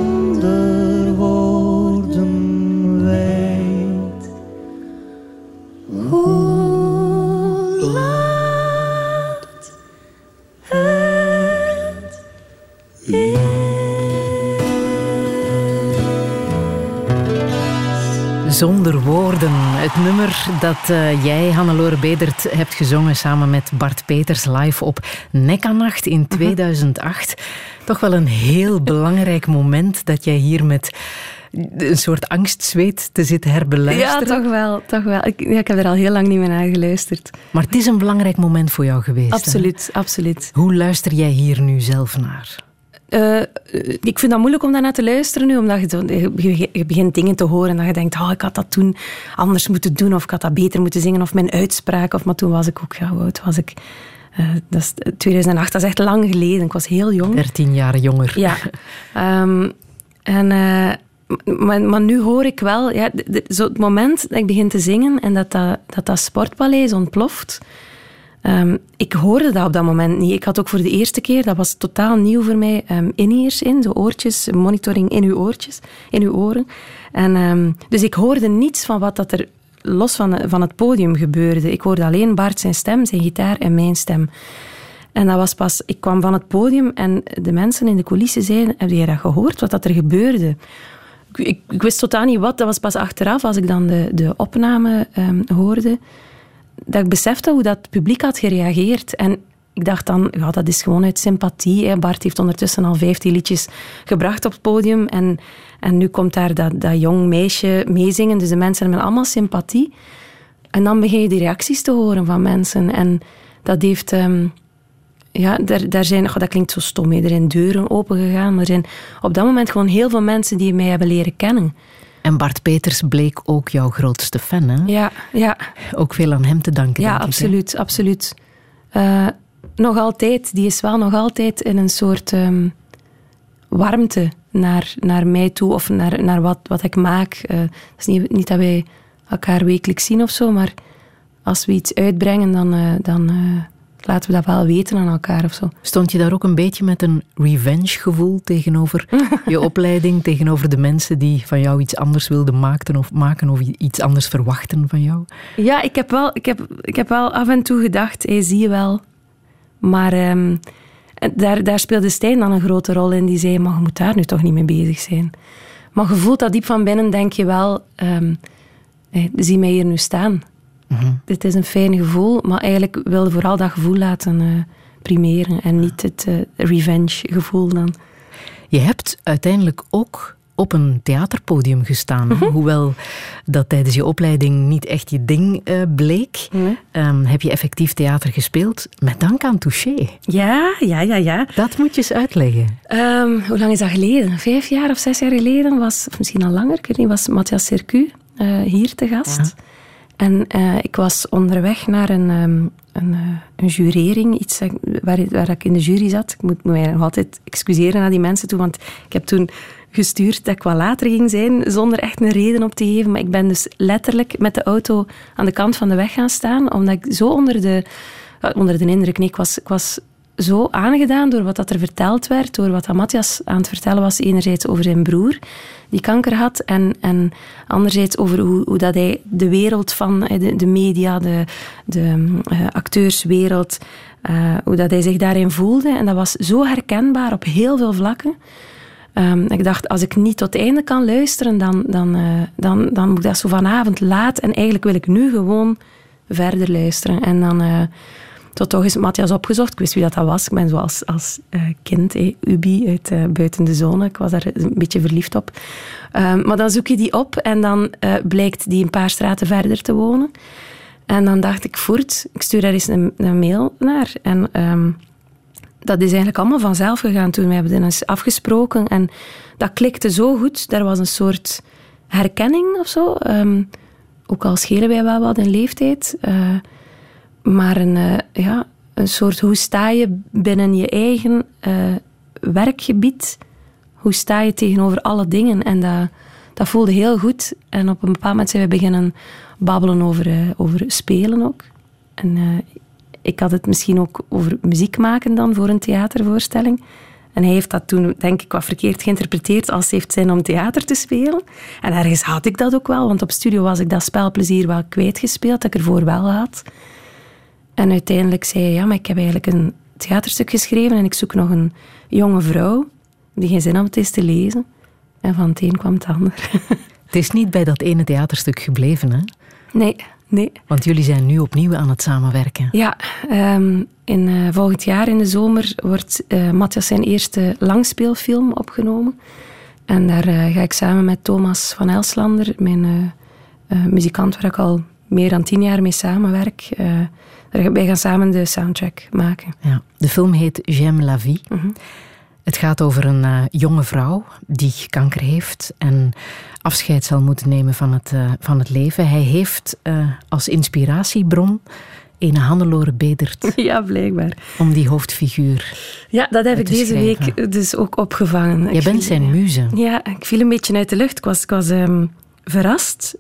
Zonder woorden. Het nummer dat uh, jij, Hannelore Bedert, hebt gezongen samen met Bart Peters live op Nacht in 2008. Mhm. Toch wel een heel belangrijk moment dat jij hier met een soort angstzweet te zitten herbeluisteren. Ja, toch wel. Toch wel. Ik, ja, ik heb er al heel lang niet meer naar geluisterd. Maar het is een belangrijk moment voor jou geweest. Absoluut, absoluut. Hoe luister jij hier nu zelf naar? Uh, ik vind dat moeilijk om daarna te luisteren nu, omdat je, je, je, begint dingen te horen en dat je denkt, oh, ik had dat toen anders moeten doen, of ik had dat beter moeten zingen, of mijn uitspraak, of maar toen was ik ook, ja, oud was ik? Uh, dat is 2008, dat is echt lang geleden. Ik was heel jong. 13 jaar jonger. Ja. Um, en... Uh, maar, maar, nu hoor ik wel, ja, zo het moment dat ik begin te zingen en dat dat, dat, dat sportpaleis ontploft, um, ik hoorde dat op dat moment niet. Ik had ook voor de eerste keer, dat was totaal nieuw voor mij, um, in-ears in, oortjes, monitoring in uw oortjes, in uw oren. En, um, dus ik hoorde niets van wat dat er los van, van het podium gebeurde. Ik hoorde alleen Bart zijn stem, zijn gitaar en mijn stem. En dat was pas, ik kwam van het podium en de mensen in de coulissen zeiden, heb jij dat gehoord, wat dat er gebeurde? ik, ik, wist totaal niet wat. Dat was pas achteraf, als ik dan de, de opname hoorde, dat ik besefte hoe dat publiek had gereageerd. En ik dacht dan, ja, dat is gewoon uit sympathie. Hè. Bart heeft ondertussen al vijftien liedjes gebracht op het podium. En, en nu komt daar dat, dat jong meisje meezingen. Dus de mensen hebben allemaal sympathie. En dan begin je die reacties te horen van mensen. En dat heeft... Um, ja, daar, daar zijn, oh, dat klinkt zo stom, er zijn deuren opengegaan, maar er zijn op dat moment gewoon heel veel mensen die mij hebben leren kennen. En Bart Peters bleek ook jouw grootste fan, hè? Ja, ja. Ook veel aan hem te danken, Ja, absoluut, ik, absoluut. Uh, nog altijd, die is wel nog altijd in een soort um, warmte naar, naar mij toe, of naar, naar wat, wat ik maak. Uh, het is niet, niet dat wij elkaar wekelijks zien of zo, maar als we iets uitbrengen, dan... Uh, dan laten we dat wel weten aan elkaar of zo. Stond je daar ook een beetje met een revenge gevoel tegenover je (laughs) opleiding, tegenover de mensen die van jou iets anders wilden maken of, maken of iets anders verwachten van jou? Ja, ik heb wel, ik heb, ik heb wel af en toe gedacht, zie je wel. Maar um, daar, daar speelde Stijn dan een grote rol in. Die zei, maar je moet daar nu toch niet mee bezig zijn. Maar je voelt dat diep van binnen, denk je wel, um, hey, zie mij hier nu staan. Mm-hmm. Dit is een fijn gevoel, maar eigenlijk wilde vooral dat gevoel laten uh, primeren en niet het uh, revenge gevoel dan. Je hebt uiteindelijk ook op een theaterpodium gestaan. Mm-hmm. Hoewel dat tijdens je opleiding niet echt je ding uh, bleek, mm-hmm. um, heb je effectief theater gespeeld met dank aan Touché. Ja, ja, ja, ja. Dat moet je eens uitleggen. Um, hoe lang is dat geleden? Vijf jaar of zes jaar geleden was, of misschien al langer, ik weet niet, was Matthias Circu hier te gast. Ja. En uh, ik was onderweg naar een, um, een, uh, een jurering, iets waar, ik in de jury zat. Ik moet, mij nog altijd excuseren naar die mensen toe, want ik heb toen gestuurd dat ik wat later ging zijn, zonder echt een reden op te geven. Maar ik ben dus letterlijk met de auto aan de kant van de weg gaan staan, omdat ik zo onder de, uh, onder de indruk... Nee, was, ik was zo aangedaan door wat dat er verteld werd, door wat Matthias aan het vertellen was, enerzijds over zijn broer, die kanker had, en, en anderzijds over hoe, hoe dat hij de wereld van de, de media, de, de uh, acteurswereld, uh, hoe dat hij zich daarin voelde. En dat was zo herkenbaar op heel veel vlakken. Um, ik dacht, als ik niet tot het einde kan luisteren, dan, dan, dan, dan moet ik dat zo vanavond laat. En eigenlijk wil ik nu gewoon verder luisteren. En dan toch eens Matthias opgezocht. Ik wist wie dat, dat was. Ik ben zoals als uh, kind, hey, Ubi uit uh, Buiten de Zone. Ik was daar een beetje verliefd op. Um, maar dan zoek je die op en dan uh, blijkt die een paar straten verder te wonen. En dan dacht ik, voert, ik stuur daar eens een, mail naar. En um, dat is eigenlijk allemaal vanzelf gegaan toen. We hebben afgesproken en dat klikte zo goed. Er was een soort herkenning of zo. Um, ook al schelen wij wel wat in leeftijd maar een, uh, ja, een soort hoe sta je binnen je eigen uh, werkgebied Hoe sta je tegenover alle dingen? En dat, dat voelde heel goed. En op een bepaald moment zijn we beginnen babbelen over, uh, over spelen ook. En ik had het misschien ook over muziek maken dan voor een theatervoorstelling. En hij heeft dat toen, denk ik, wat verkeerd geïnterpreteerd als heeft zin om theater te spelen. En ergens had ik dat ook wel, want op studio was ik dat spelplezier wel kwijtgespeeld, dat ik ervoor wel had. En uiteindelijk zei hij, ja, maar ik heb eigenlijk een theaterstuk geschreven en ik zoek nog een jonge vrouw die geen zin had om het eens te lezen. En van het een kwam het ander. (laughs) Het is niet bij dat ene theaterstuk gebleven, hè? Nee, nee. Want jullie zijn nu opnieuw aan het samenwerken. Ja, um, in, uh, volgend jaar in de zomer wordt uh, Matthias zijn eerste langspeelfilm opgenomen. En daar uh, ga ik samen met Thomas van Elslander, mijn muzikant waar ik al meer dan tien jaar mee samenwerk, wij gaan samen de soundtrack maken. Ja, de film heet J'aime la vie. Mm -hmm. Het gaat over een uh, jonge vrouw die kanker heeft en afscheid zal moeten nemen van het, uh, van het leven. Hij heeft uh, als inspiratiebron een Hannelore Bedert. (laughs) Ja, blijkbaar. Om die hoofdfiguur. Ja, dat heb ik deze schrijven. week dus ook opgevangen. Je bent zijn muze. Ja, ik viel een beetje uit de lucht. Ik was, ik was um, verrast.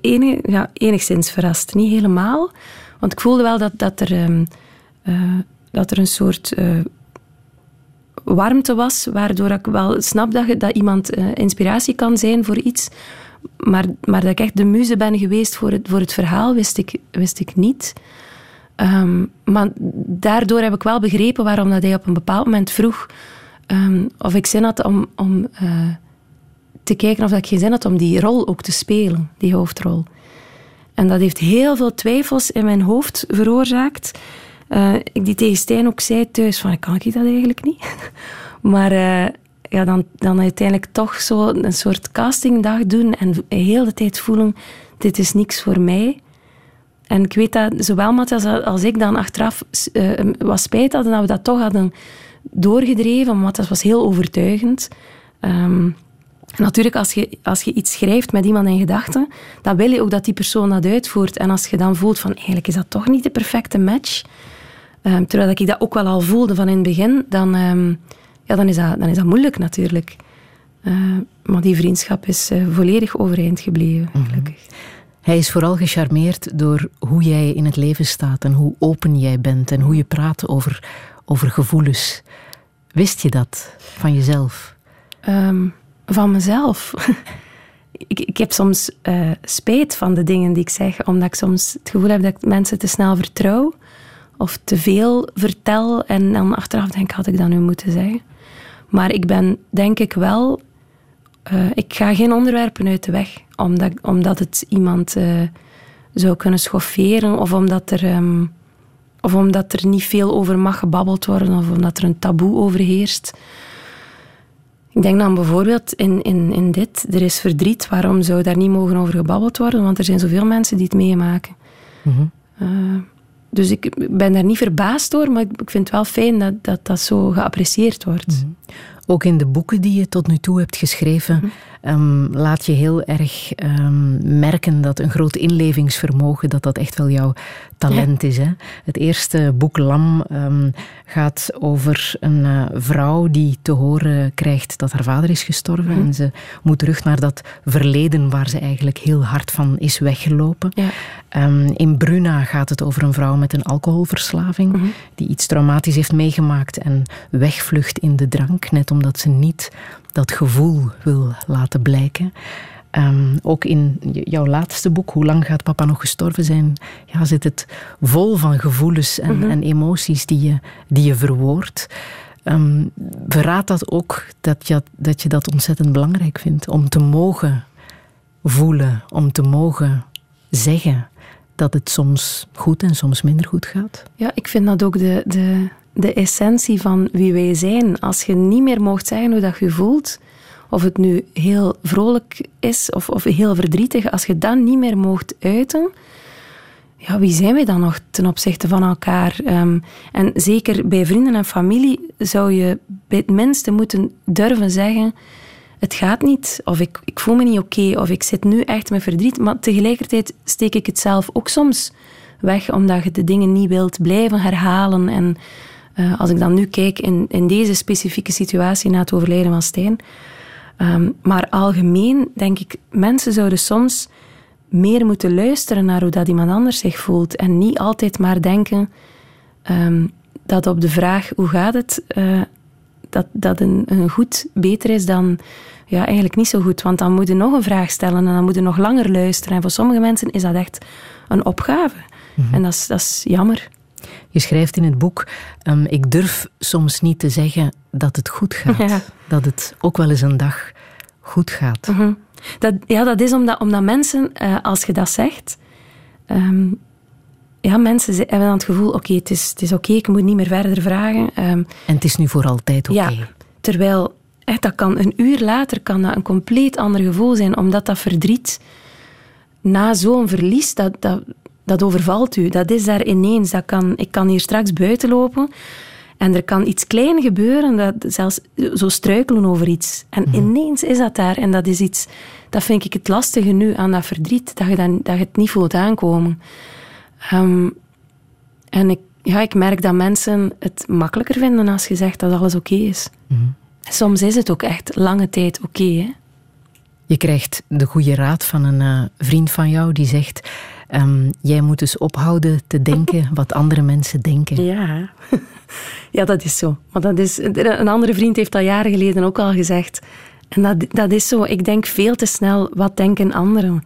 Enig, ja, enigszins verrast. Niet helemaal. Want ik voelde wel dat, dat, er, um, dat er een soort warmte was, waardoor ik wel snap dat, dat iemand uh, inspiratie kan zijn voor iets. Maar, maar dat ik echt de muze ben geweest voor het, voor het verhaal, wist ik, wist ik niet. Um, maar daardoor heb ik wel begrepen waarom dat hij op een bepaald moment vroeg um, of ik zin had om, om te kijken of ik geen zin had om die rol ook te spelen, die hoofdrol. En dat heeft heel veel twijfels in mijn hoofd veroorzaakt. Uh, ik die tegen Stijn ook zei thuis van, kan ik dat eigenlijk niet? (laughs) maar uh, ja, dan, dan uiteindelijk toch zo een soort castingdag doen en heel de tijd voelen, dit is niks voor mij. En ik weet dat zowel Matthias als ik dan achteraf uh, wat spijt hadden dat we dat toch hadden doorgedreven, dat was heel overtuigend. Um, Natuurlijk, als je, als je iets schrijft met iemand in gedachten, dan wil je ook dat die persoon dat uitvoert. En als je dan voelt van, eigenlijk is dat toch niet de perfecte match, um, terwijl ik dat ook wel al voelde van in het begin, dan, um, ja, dan, is, dat, dan is dat moeilijk natuurlijk. Uh, maar die vriendschap is uh, volledig overeind gebleven, Mhm. gelukkig. Hij is vooral gecharmeerd door hoe jij in het leven staat en hoe open jij bent en hoe je praat over, over gevoelens. Wist je dat van jezelf? Um, van mezelf. (laughs) ik, ik heb soms uh, spijt van de dingen die ik zeg, omdat ik soms het gevoel heb dat ik mensen te snel vertrouw of te veel vertel en dan achteraf denk had ik dat nu moeten zeggen. Maar ik ben denk ik wel, uh, ik ga geen onderwerpen uit de weg, omdat, omdat het iemand uh, zou kunnen schofferen of omdat er. Um, of omdat er niet veel over mag gebabbeld worden, of omdat er een taboe overheerst. Ik denk dan bijvoorbeeld in, in, in dit, er is verdriet, waarom zou daar niet mogen over gebabbeld worden? Want er zijn zoveel mensen die het meemaken. Mm -hmm. uh, dus ik ben daar niet verbaasd door, maar ik vind het wel fijn dat dat, dat zo geapprecieerd wordt. Mm -hmm. Ook in de boeken die je tot nu toe hebt geschreven, mm -hmm. Um, laat je heel erg um, merken dat een groot inlevingsvermogen, dat dat echt wel jouw talent ja. is. Hè? Het eerste boek Lam um, gaat over een uh, vrouw die te horen krijgt dat haar vader is gestorven. En ze moet terug naar dat verleden waar ze eigenlijk heel hard van is weggelopen. Ja. in Bruna gaat het over een vrouw met een alcoholverslaving die iets traumatisch heeft meegemaakt en wegvlucht in de drank, net omdat ze niet dat gevoel wil laten blijken. Um, ook in jouw laatste boek, Hoe lang gaat papa nog gestorven zijn, ja, zit het vol van gevoelens en, mm -hmm. en emoties die je, die je verwoordt. Um, verraadt dat ook dat je, dat je dat ontzettend belangrijk vindt? Om te mogen voelen, om te mogen zeggen dat het soms goed en soms minder goed gaat? Ja, ik vind dat ook de, de, de essentie van wie wij zijn. Als je niet meer mocht zeggen hoe dat je voelt, of het nu heel vrolijk is of, of heel verdrietig, als je dat niet meer mocht uiten, ja, wie zijn wij dan nog ten opzichte van elkaar? Um, en zeker bij vrienden en familie zou je bij het minste moeten durven zeggen: Het gaat niet, of ik, ik voel me niet oké, of ik zit nu echt met verdriet. Maar tegelijkertijd steek ik het zelf ook soms weg, omdat je de dingen niet wilt blijven herhalen. En Uh, als ik dan nu kijk in, in deze specifieke situatie na het overlijden van Stijn. Um, maar algemeen denk ik, mensen zouden soms meer moeten luisteren naar hoe dat iemand anders zich voelt. En niet altijd maar denken um, dat op de vraag hoe gaat het, uh, dat, dat een, een goed beter is dan ja, eigenlijk niet zo goed. Want dan moet je nog een vraag stellen en dan moet je nog langer luisteren. En voor sommige mensen is dat echt een opgave. Mhm. En dat is, dat is jammer. Je schrijft in het boek: um, Ik durf soms niet te zeggen dat het goed gaat. Dat het ook wel eens een dag goed gaat. Mhm. dat, ja, dat is omdat, omdat mensen, uh, als je dat zegt. Um, ja, mensen hebben dan het gevoel: oké, het is, het is oké, ik moet niet meer verder vragen. Um, en het is nu voor altijd oké. Ja, terwijl dat kan een uur later kan dat een compleet ander gevoel zijn, omdat dat verdriet na zo'n verlies, dat, dat, dat overvalt u. Dat is daar ineens. Dat kan, ik kan hier straks buiten lopen en er kan iets klein gebeuren, dat zelfs zo struikelen over iets. En mhm. ineens is dat daar. En dat is iets, dat vind ik het lastige nu aan dat verdriet, dat je, dan, dat je het niet voelt aankomen. Ehm, en ik, ja, ik merk dat mensen het makkelijker vinden als je zegt dat alles oké is. Mhm. Soms is het ook echt lange tijd oké. je krijgt de goede raad van een uh, vriend van jou die zegt: um, Jij moet dus ophouden te denken (laughs) wat andere mensen denken. Ja. (laughs) ja, dat is zo. Maar dat is, een andere vriend heeft dat jaren geleden ook al gezegd. En dat, dat is zo. Ik denk veel te snel wat denken anderen.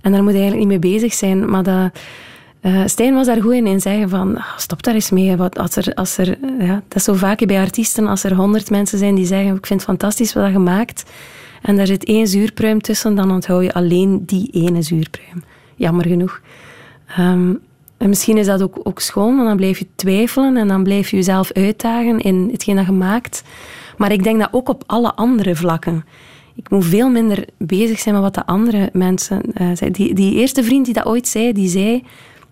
En daar moet je eigenlijk niet mee bezig zijn. Maar dat uh, Stijn was daar goed in, in zeggen van, ah, stop daar eens mee. Wat, als er, als er, ja, dat is zo vaak bij artiesten, als er honderd mensen zijn die zeggen, ik vind het fantastisch wat je maakt, en daar zit één zuurpruim tussen, dan onthoud je alleen die ene zuurpruim. Jammer genoeg. Ehm, en misschien is dat ook, ook schoon, want dan blijf je twijfelen en dan blijf je jezelf uitdagen in hetgeen dat je maakt. Maar ik denk dat ook op alle andere vlakken. Ik moet veel minder bezig zijn met wat de andere mensen uh. Die, die eerste vriend die dat ooit zei, die zei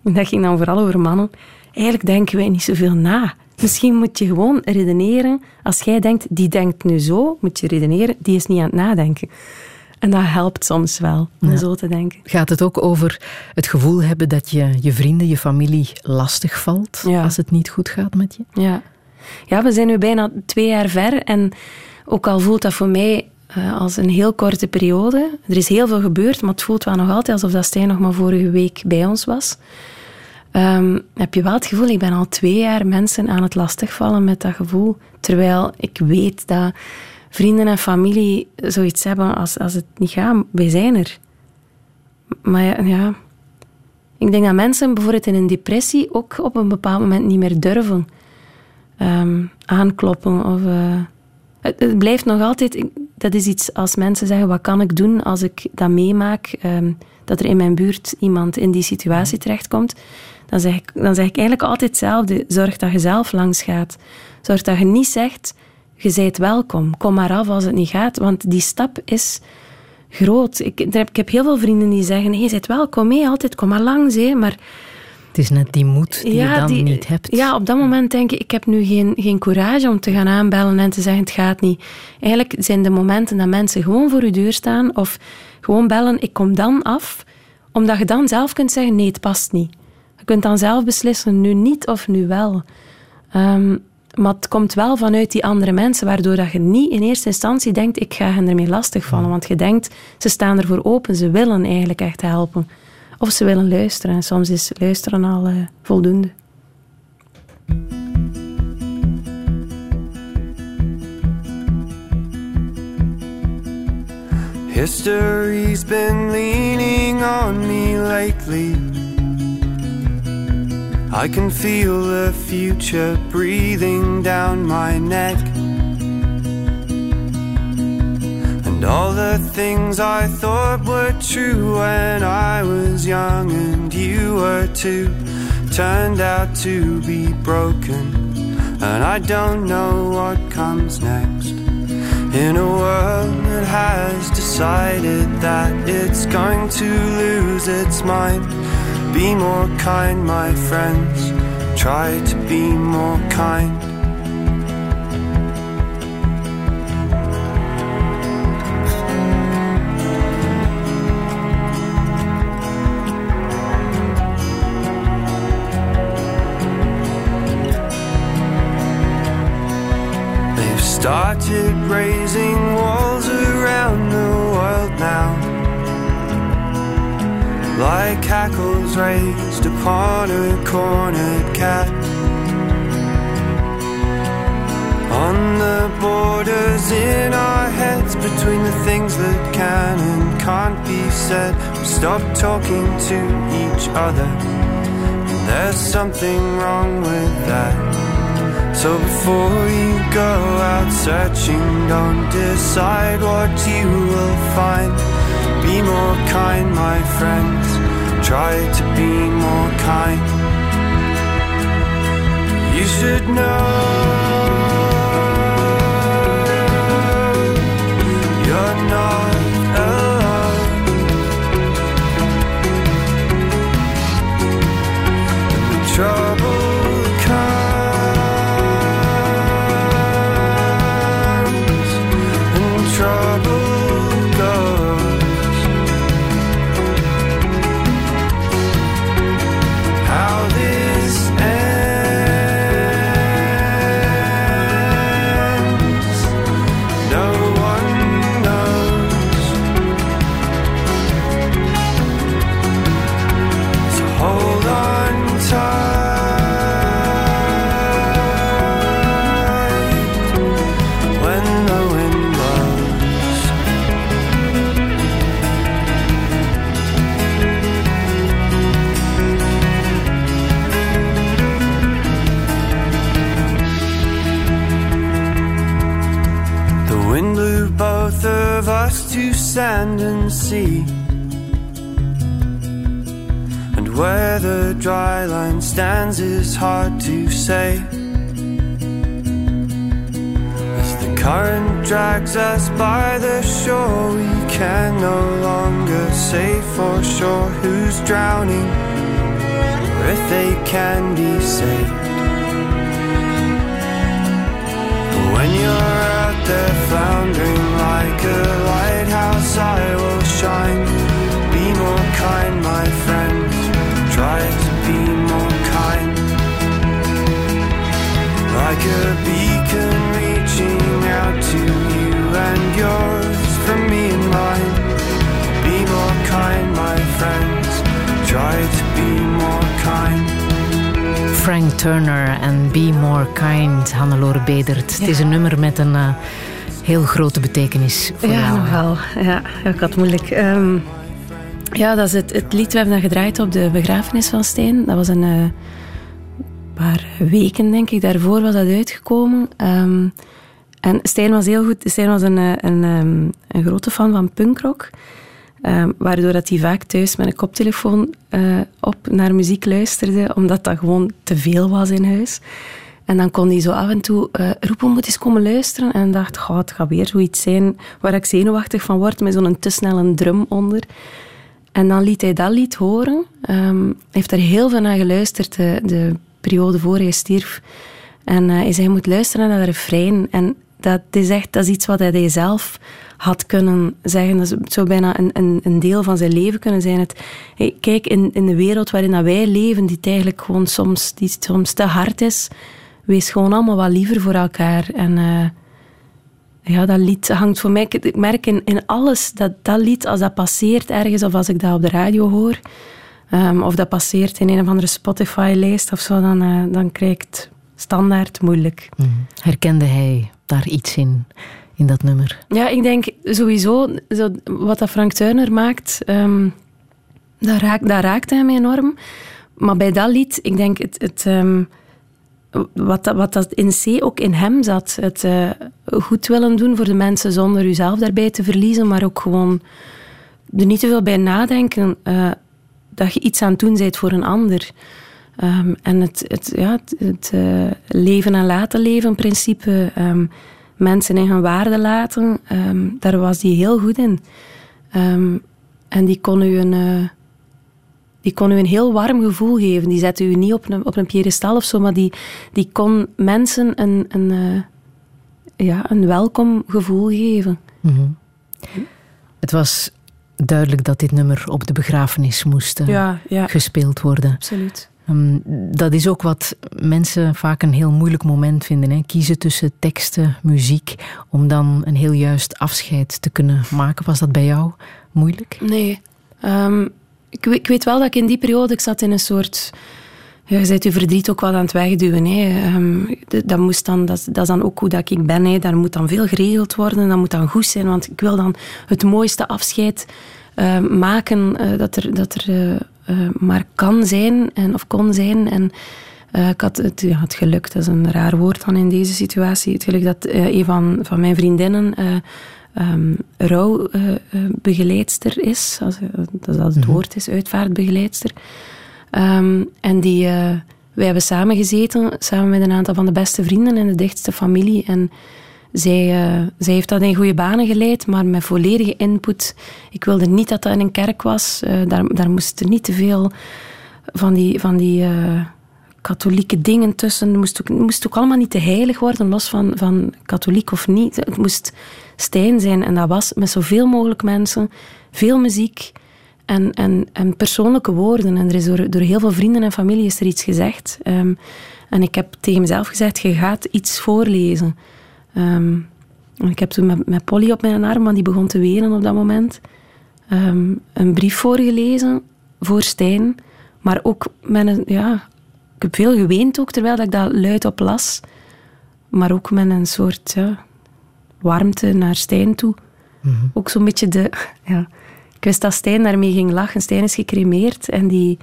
dat ging dan vooral over mannen. Eigenlijk denken wij niet zoveel na. Misschien moet je gewoon redeneren. Als jij denkt, die denkt nu zo, moet je redeneren, die is niet aan het nadenken. En dat helpt soms wel, om zo te denken. Gaat het ook over het gevoel hebben dat je je vrienden, je familie lastig valt als het niet goed gaat met je? Ja. ja, we zijn nu bijna twee jaar ver. En ook al voelt dat voor mij uh, als een heel korte periode. Er is heel veel gebeurd, maar het voelt wel nog altijd alsof dat Stijn nog maar vorige week bij ons was. Um, heb je wel het gevoel, ik ben al twee jaar mensen aan het lastigvallen met dat gevoel. Terwijl ik weet dat vrienden en familie zoiets hebben als, als het niet gaat. Wij zijn er. Maar ja, ik denk dat mensen bijvoorbeeld in een depressie ook op een bepaald moment niet meer durven um, aankloppen. Of, uh, het, blijft nog altijd, dat is iets als mensen zeggen, wat kan ik doen als ik dat meemaak, um, dat er in mijn buurt iemand in die situatie terechtkomt dan zeg, ik, dan zeg ik eigenlijk altijd hetzelfde. Zorg dat je zelf langs gaat. Zorg dat je niet zegt, je zijt welkom. Kom maar af als het niet gaat. Want die stap is groot. Ik, ik heb heel veel vrienden die zeggen, je zijt welkom, hé, altijd kom maar langs. Hé. Maar het is net die moed die je dan niet hebt. Ja, op dat moment denk ik, ik heb nu geen, geen courage om te gaan aanbellen en te zeggen, het gaat niet. Eigenlijk zijn de momenten dat mensen gewoon voor je deur staan of gewoon bellen, ik kom dan af, omdat je dan zelf kunt zeggen, nee, het past niet kunt dan zelf beslissen, nu niet of nu wel. Um, maar het komt wel vanuit die andere mensen, waardoor dat je niet in eerste instantie denkt, ik ga hen ermee lastigvallen. Want je denkt, ze staan ervoor open, ze willen eigenlijk echt helpen. Of ze willen luisteren. En soms is luisteren al uh, voldoende. History's been leaning on me lately I can feel the future breathing down my neck. And all the things I thought were true when I was young and you were too turned out to be broken. And I don't know what comes next. In a world that has decided that it's going to lose its mind be more kind, my friends. Try to be more kind. They've started Like hackles raised upon a cornered cat. On the borders in our heads between the things that can and can't be said, we stop talking to each other. And there's something wrong with that. So before you go out searching, don't decide what you will find. Be more kind, my friends. Try to be more kind. You should know. Heel grote betekenis voor ja, jou. Nogal. Ja, ik had moeilijk. Um, ja, dat is het, het lied. We hebben dat gedraaid op de begrafenis van Steen. Dat was een uh, paar weken, denk ik. Daarvoor was dat uitgekomen. Um, en Stijn was heel goed. Stijn was een, een, um, een grote fan van punkrock. Um, waardoor dat hij vaak thuis met een koptelefoon uh, op naar muziek luisterde, omdat dat gewoon te veel was in huis. En dan kon hij zo af en toe uh, roepen, moet eens komen luisteren. En dacht, goh, het gaat weer zoiets zijn waar ik zenuwachtig van word, met zo'n te snelle drum onder. En dan liet hij dat lied horen. Um, heeft er heel veel naar geluisterd, de, de periode voor hij stierf. En uh, hij zei, je moet luisteren naar dat refrein. En dat is echt dat is iets wat hij zelf had kunnen zeggen. Dat zou bijna een, een, een deel van zijn leven kunnen zijn. Het, kijk, in, in de wereld waarin dat wij leven, die eigenlijk gewoon soms, die soms te hard is, wees gewoon allemaal wat liever voor elkaar. En uh, ja, dat lied hangt voor mij... Ik merk in, in alles dat dat lied, als dat passeert ergens, of als ik dat op de radio hoor, um, of dat passeert in een of andere Spotify-lijst of zo, dan, uh, dan krijg ik het standaard moeilijk. Mm. Herkende hij daar iets in? in dat nummer? Ja, ik denk sowieso, zo, wat dat Frank Turner maakt, um, dat, raakt, dat raakt hem enorm. Maar bij dat lied, ik denk het, het um, wat, dat, wat dat in C ook in hem zat. Het uh, goed willen doen voor de mensen zonder uzelf daarbij te verliezen, maar ook gewoon er niet te veel bij nadenken uh, dat je iets aan het doen bent voor een ander. Um, en het, het, ja, het, uh, leven en laten leven principe mensen in hun waarde laten, um, daar was die heel goed in. En die kon u een, die kon u een heel warm gevoel geven. Die zette u niet op een, op een piedestal of zo, maar die, die kon mensen een, een, uh, ja, een welkom gevoel geven. Mm -hmm. Het was duidelijk dat dit nummer op de begrafenis moest uh, ja, ja. gespeeld worden. Absoluut. Ehm, dat is ook wat mensen vaak een heel moeilijk moment vinden. Hè? Kiezen tussen teksten, muziek, om dan een heel juist afscheid te kunnen maken. Was dat bij jou moeilijk? Nee. Um, ik, ik, weet wel dat ik in die periode, ik zat in een soort... Je bent je verdriet ook wel aan het wegduwen. Hè. Um, dat, moest dan, dat, dat, is dan ook hoe dat ik ben. Hè. Daar moet dan veel geregeld worden. Dat moet dan goed zijn, want ik wil dan het mooiste afscheid uh, maken uh, dat er, dat er uh, maar kan zijn en, of kon zijn. En ik had het, ja, het geluk, dat is een raar woord dan in deze situatie, het geluk dat een van, van mijn vriendinnen um, rouwbegeleidster is, als, dat dat het mhm. woord is, uitvaartbegeleidster. Um, en die, uh, wij hebben samen gezeten, samen met een aantal van de beste vrienden en de dichtste familie. En zij, uh, zij heeft dat in goede banen geleid, maar met volledige input. Ik wilde niet dat dat in een kerk was. Daar, daar moesten niet te veel van die, van die katholieke dingen tussen. Het moest ook, moest ook allemaal niet te heilig worden, los van, van katholiek of niet. Het moest Stijn zijn. En dat was met zoveel mogelijk mensen, veel muziek en, en, en persoonlijke woorden. En er is door, door heel veel vrienden en familie is er iets gezegd. Ehm, en ik heb tegen mezelf gezegd, je gaat iets voorlezen. Um, en ik heb toen met, met Polly op mijn arm, want die begon te wenen op dat moment, ehm, een brief voorgelezen voor Stijn. Maar ook met een, ja, ik heb veel geweend ook, terwijl ik dat luid op las. Maar ook met een soort, ja, warmte naar Stijn toe. Mhm. Ook zo'n beetje de... (laughs) Ja, ik wist dat Stijn daarmee ging lachen. Stijn is gecremeerd en die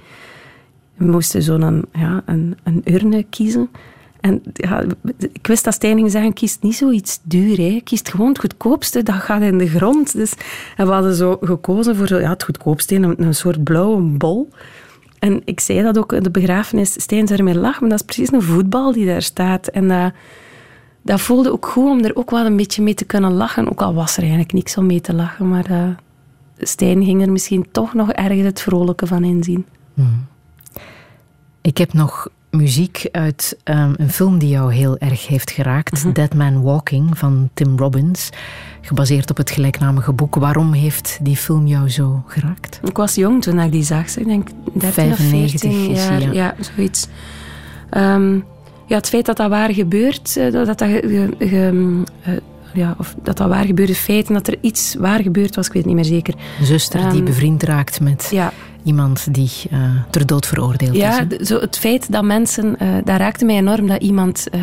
moesten zo'n ja, een, een urne kiezen. En ja, ik wist dat Stijn ging zeggen, kiest niet zoiets duur. Hè. Kiest gewoon het goedkoopste, dat gaat in de grond. Dus, en we hadden zo gekozen voor ja, het goedkoopste, een, een soort blauwe bol. En ik zei dat ook, de begrafenis, zou ermee lachen, maar dat is precies een voetbal die daar staat. En dat dat voelde ook goed om er ook wel een beetje mee te kunnen lachen. Ook al was er eigenlijk niks om mee te lachen. Maar uh, Stijn ging er misschien toch nog ergens het vrolijke van inzien. Hmm. Ik heb nog muziek uit um, een film die jou heel erg heeft geraakt. Mhm. Dead Man Walking van Tim Robbins. Gebaseerd op het gelijknamige boek. Waarom heeft die film jou zo geraakt? Ik was jong toen ik die zag. Ik denk 13 95 of 14 jaar. Ja, ja zoiets. Um, ja, het feit dat dat waar gebeurt, eh, dat dat, eh, ja, of dat dat waar gebeurde feiten, dat er iets waar gebeurd was, ik weet het niet meer zeker. Een zuster die ehm, bevriend raakt met ja. Iemand die uh, ter dood veroordeeld ja, is. Ja, zo het feit dat mensen, uh, dat raakte mij enorm, dat iemand uh,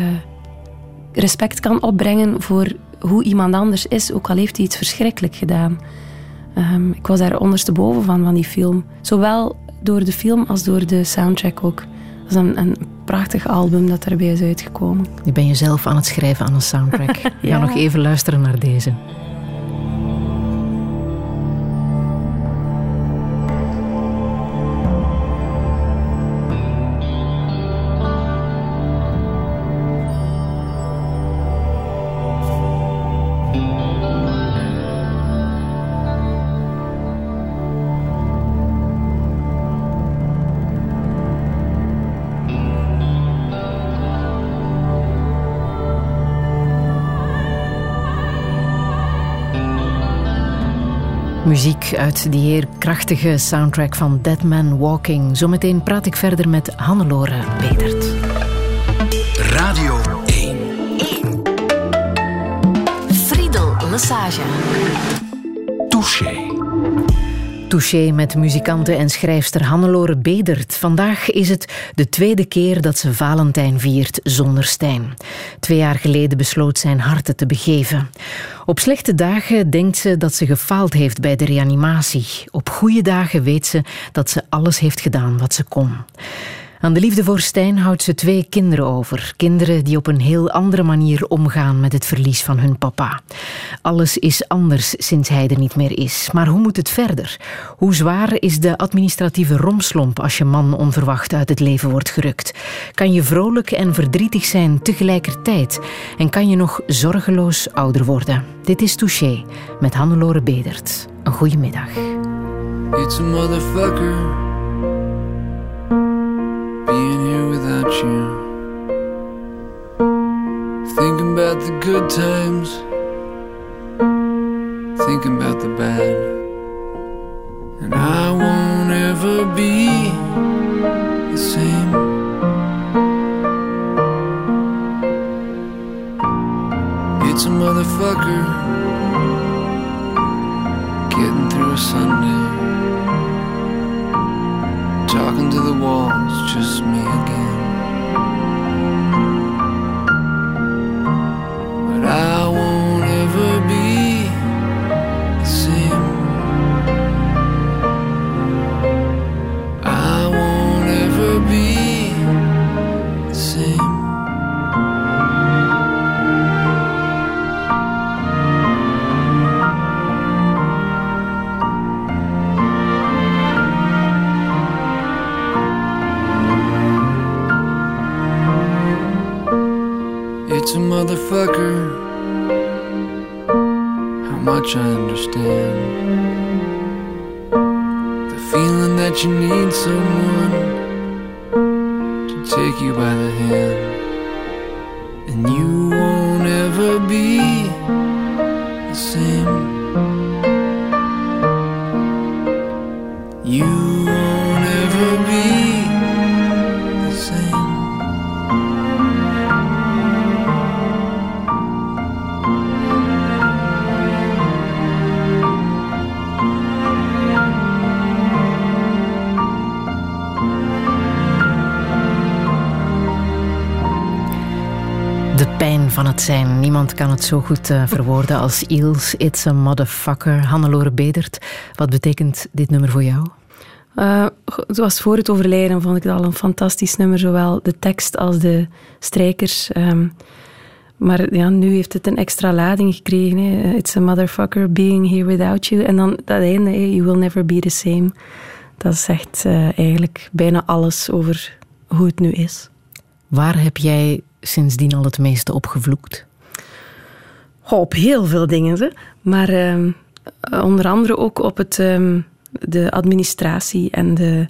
respect kan opbrengen voor hoe iemand anders is, ook al heeft hij iets verschrikkelijk gedaan. Um, ik was daar ondersteboven van, van die film. Zowel door de film als door de soundtrack ook. Dat is een, een prachtig album dat erbij is uitgekomen. Nu ben je zelf aan het schrijven aan een soundtrack. (laughs) ja. Gaan nog even luisteren naar deze. Muziek uit die heer krachtige soundtrack van Dead Man Walking. Zometeen praat ik verder met Hannelore Bedert. Radio 1. 1. Friedel Massage. Touché. Met muzikante en schrijfster Hannelore Bedert. Vandaag is het de tweede keer dat ze Valentijn viert zonder Stijn. Twee jaar geleden besloot zijn harten te begeven. Op slechte dagen denkt ze dat ze gefaald heeft bij de reanimatie. Op goede dagen weet ze dat ze alles heeft gedaan wat ze kon. Aan de liefde voor Stijn houdt ze twee kinderen over. Kinderen die op een heel andere manier omgaan met het verlies van hun papa. Alles is anders sinds hij er niet meer is. Maar hoe moet het verder? Hoe zwaar is de administratieve romslomp als je man onverwacht uit het leven wordt gerukt? Kan je vrolijk en verdrietig zijn tegelijkertijd? En kan je nog zorgeloos ouder worden? Dit is Touché met Hannelore Bedert. Een goede middag. It's a motherfucker. you. Thinking about the good times, thinking about the bad. And I won't ever be the same. It's a motherfucker getting through a Sunday talking to the walls, just me again. But motherfucker. How much I understand. The feeling that you need someone to take you by the hand. And you van het zijn. Niemand kan het zo goed eh, verwoorden als Iels. It's a motherfucker. Hannelore Bedert, wat betekent dit nummer voor jou? Uh, zoals voor het overlijden vond ik het al een fantastisch nummer, zowel de tekst als de strijkers. Um, maar ja, nu heeft het een extra lading gekregen. Hè. It's a motherfucker being here without you. En dan dat einde, you will never be the same. Dat zegt uh, eigenlijk bijna alles over hoe het nu is. Waar heb jij sindsdien al het meeste op gevloekt? Oh, op heel veel dingen. Hè. Maar uh, onder andere ook op het, um, de administratie en de,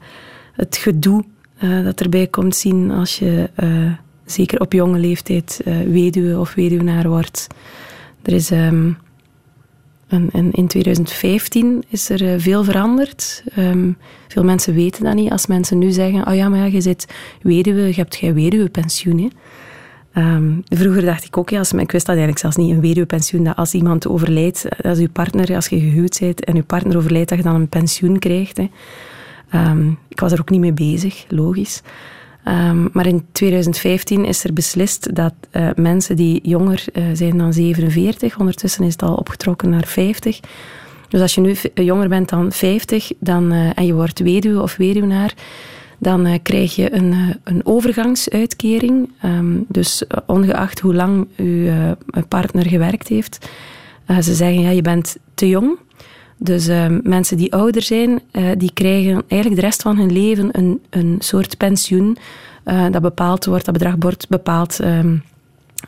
het gedoe uh, dat erbij komt zien als je uh, zeker op jonge leeftijd weduwe of weduwnaar wordt. Er is, um, een, een, in 2015 is er veel veranderd. Veel mensen weten dat niet. Als mensen nu zeggen, oh ja, maar ja, je zit weduwe, je hebt geen weduwepensioen. Hè. Um, vroeger dacht ik ook, ja, als, ik wist dat eigenlijk zelfs niet, een weduwepensioen, dat als iemand overlijdt, als je partner, als je gehuwd bent en je partner overlijdt, dat je dan een pensioen krijgt. Hè. Um, ik was er ook niet mee bezig, logisch. Um, maar in 2015 is er beslist dat uh, mensen die jonger uh, zijn dan 47, ondertussen is het al opgetrokken naar 50. Dus als je nu jonger bent dan 50 dan, en je wordt weduwe of weduwnaar, dan uh, krijg je een, uh, een overgangsuitkering. Um, dus uh, ongeacht hoe lang uw partner gewerkt heeft. ze zeggen, ja, je bent te jong. Dus ehm, mensen die ouder zijn, die krijgen eigenlijk de rest van hun leven een, een soort pensioen. dat bepaald wordt, dat bedrag wordt bepaald um,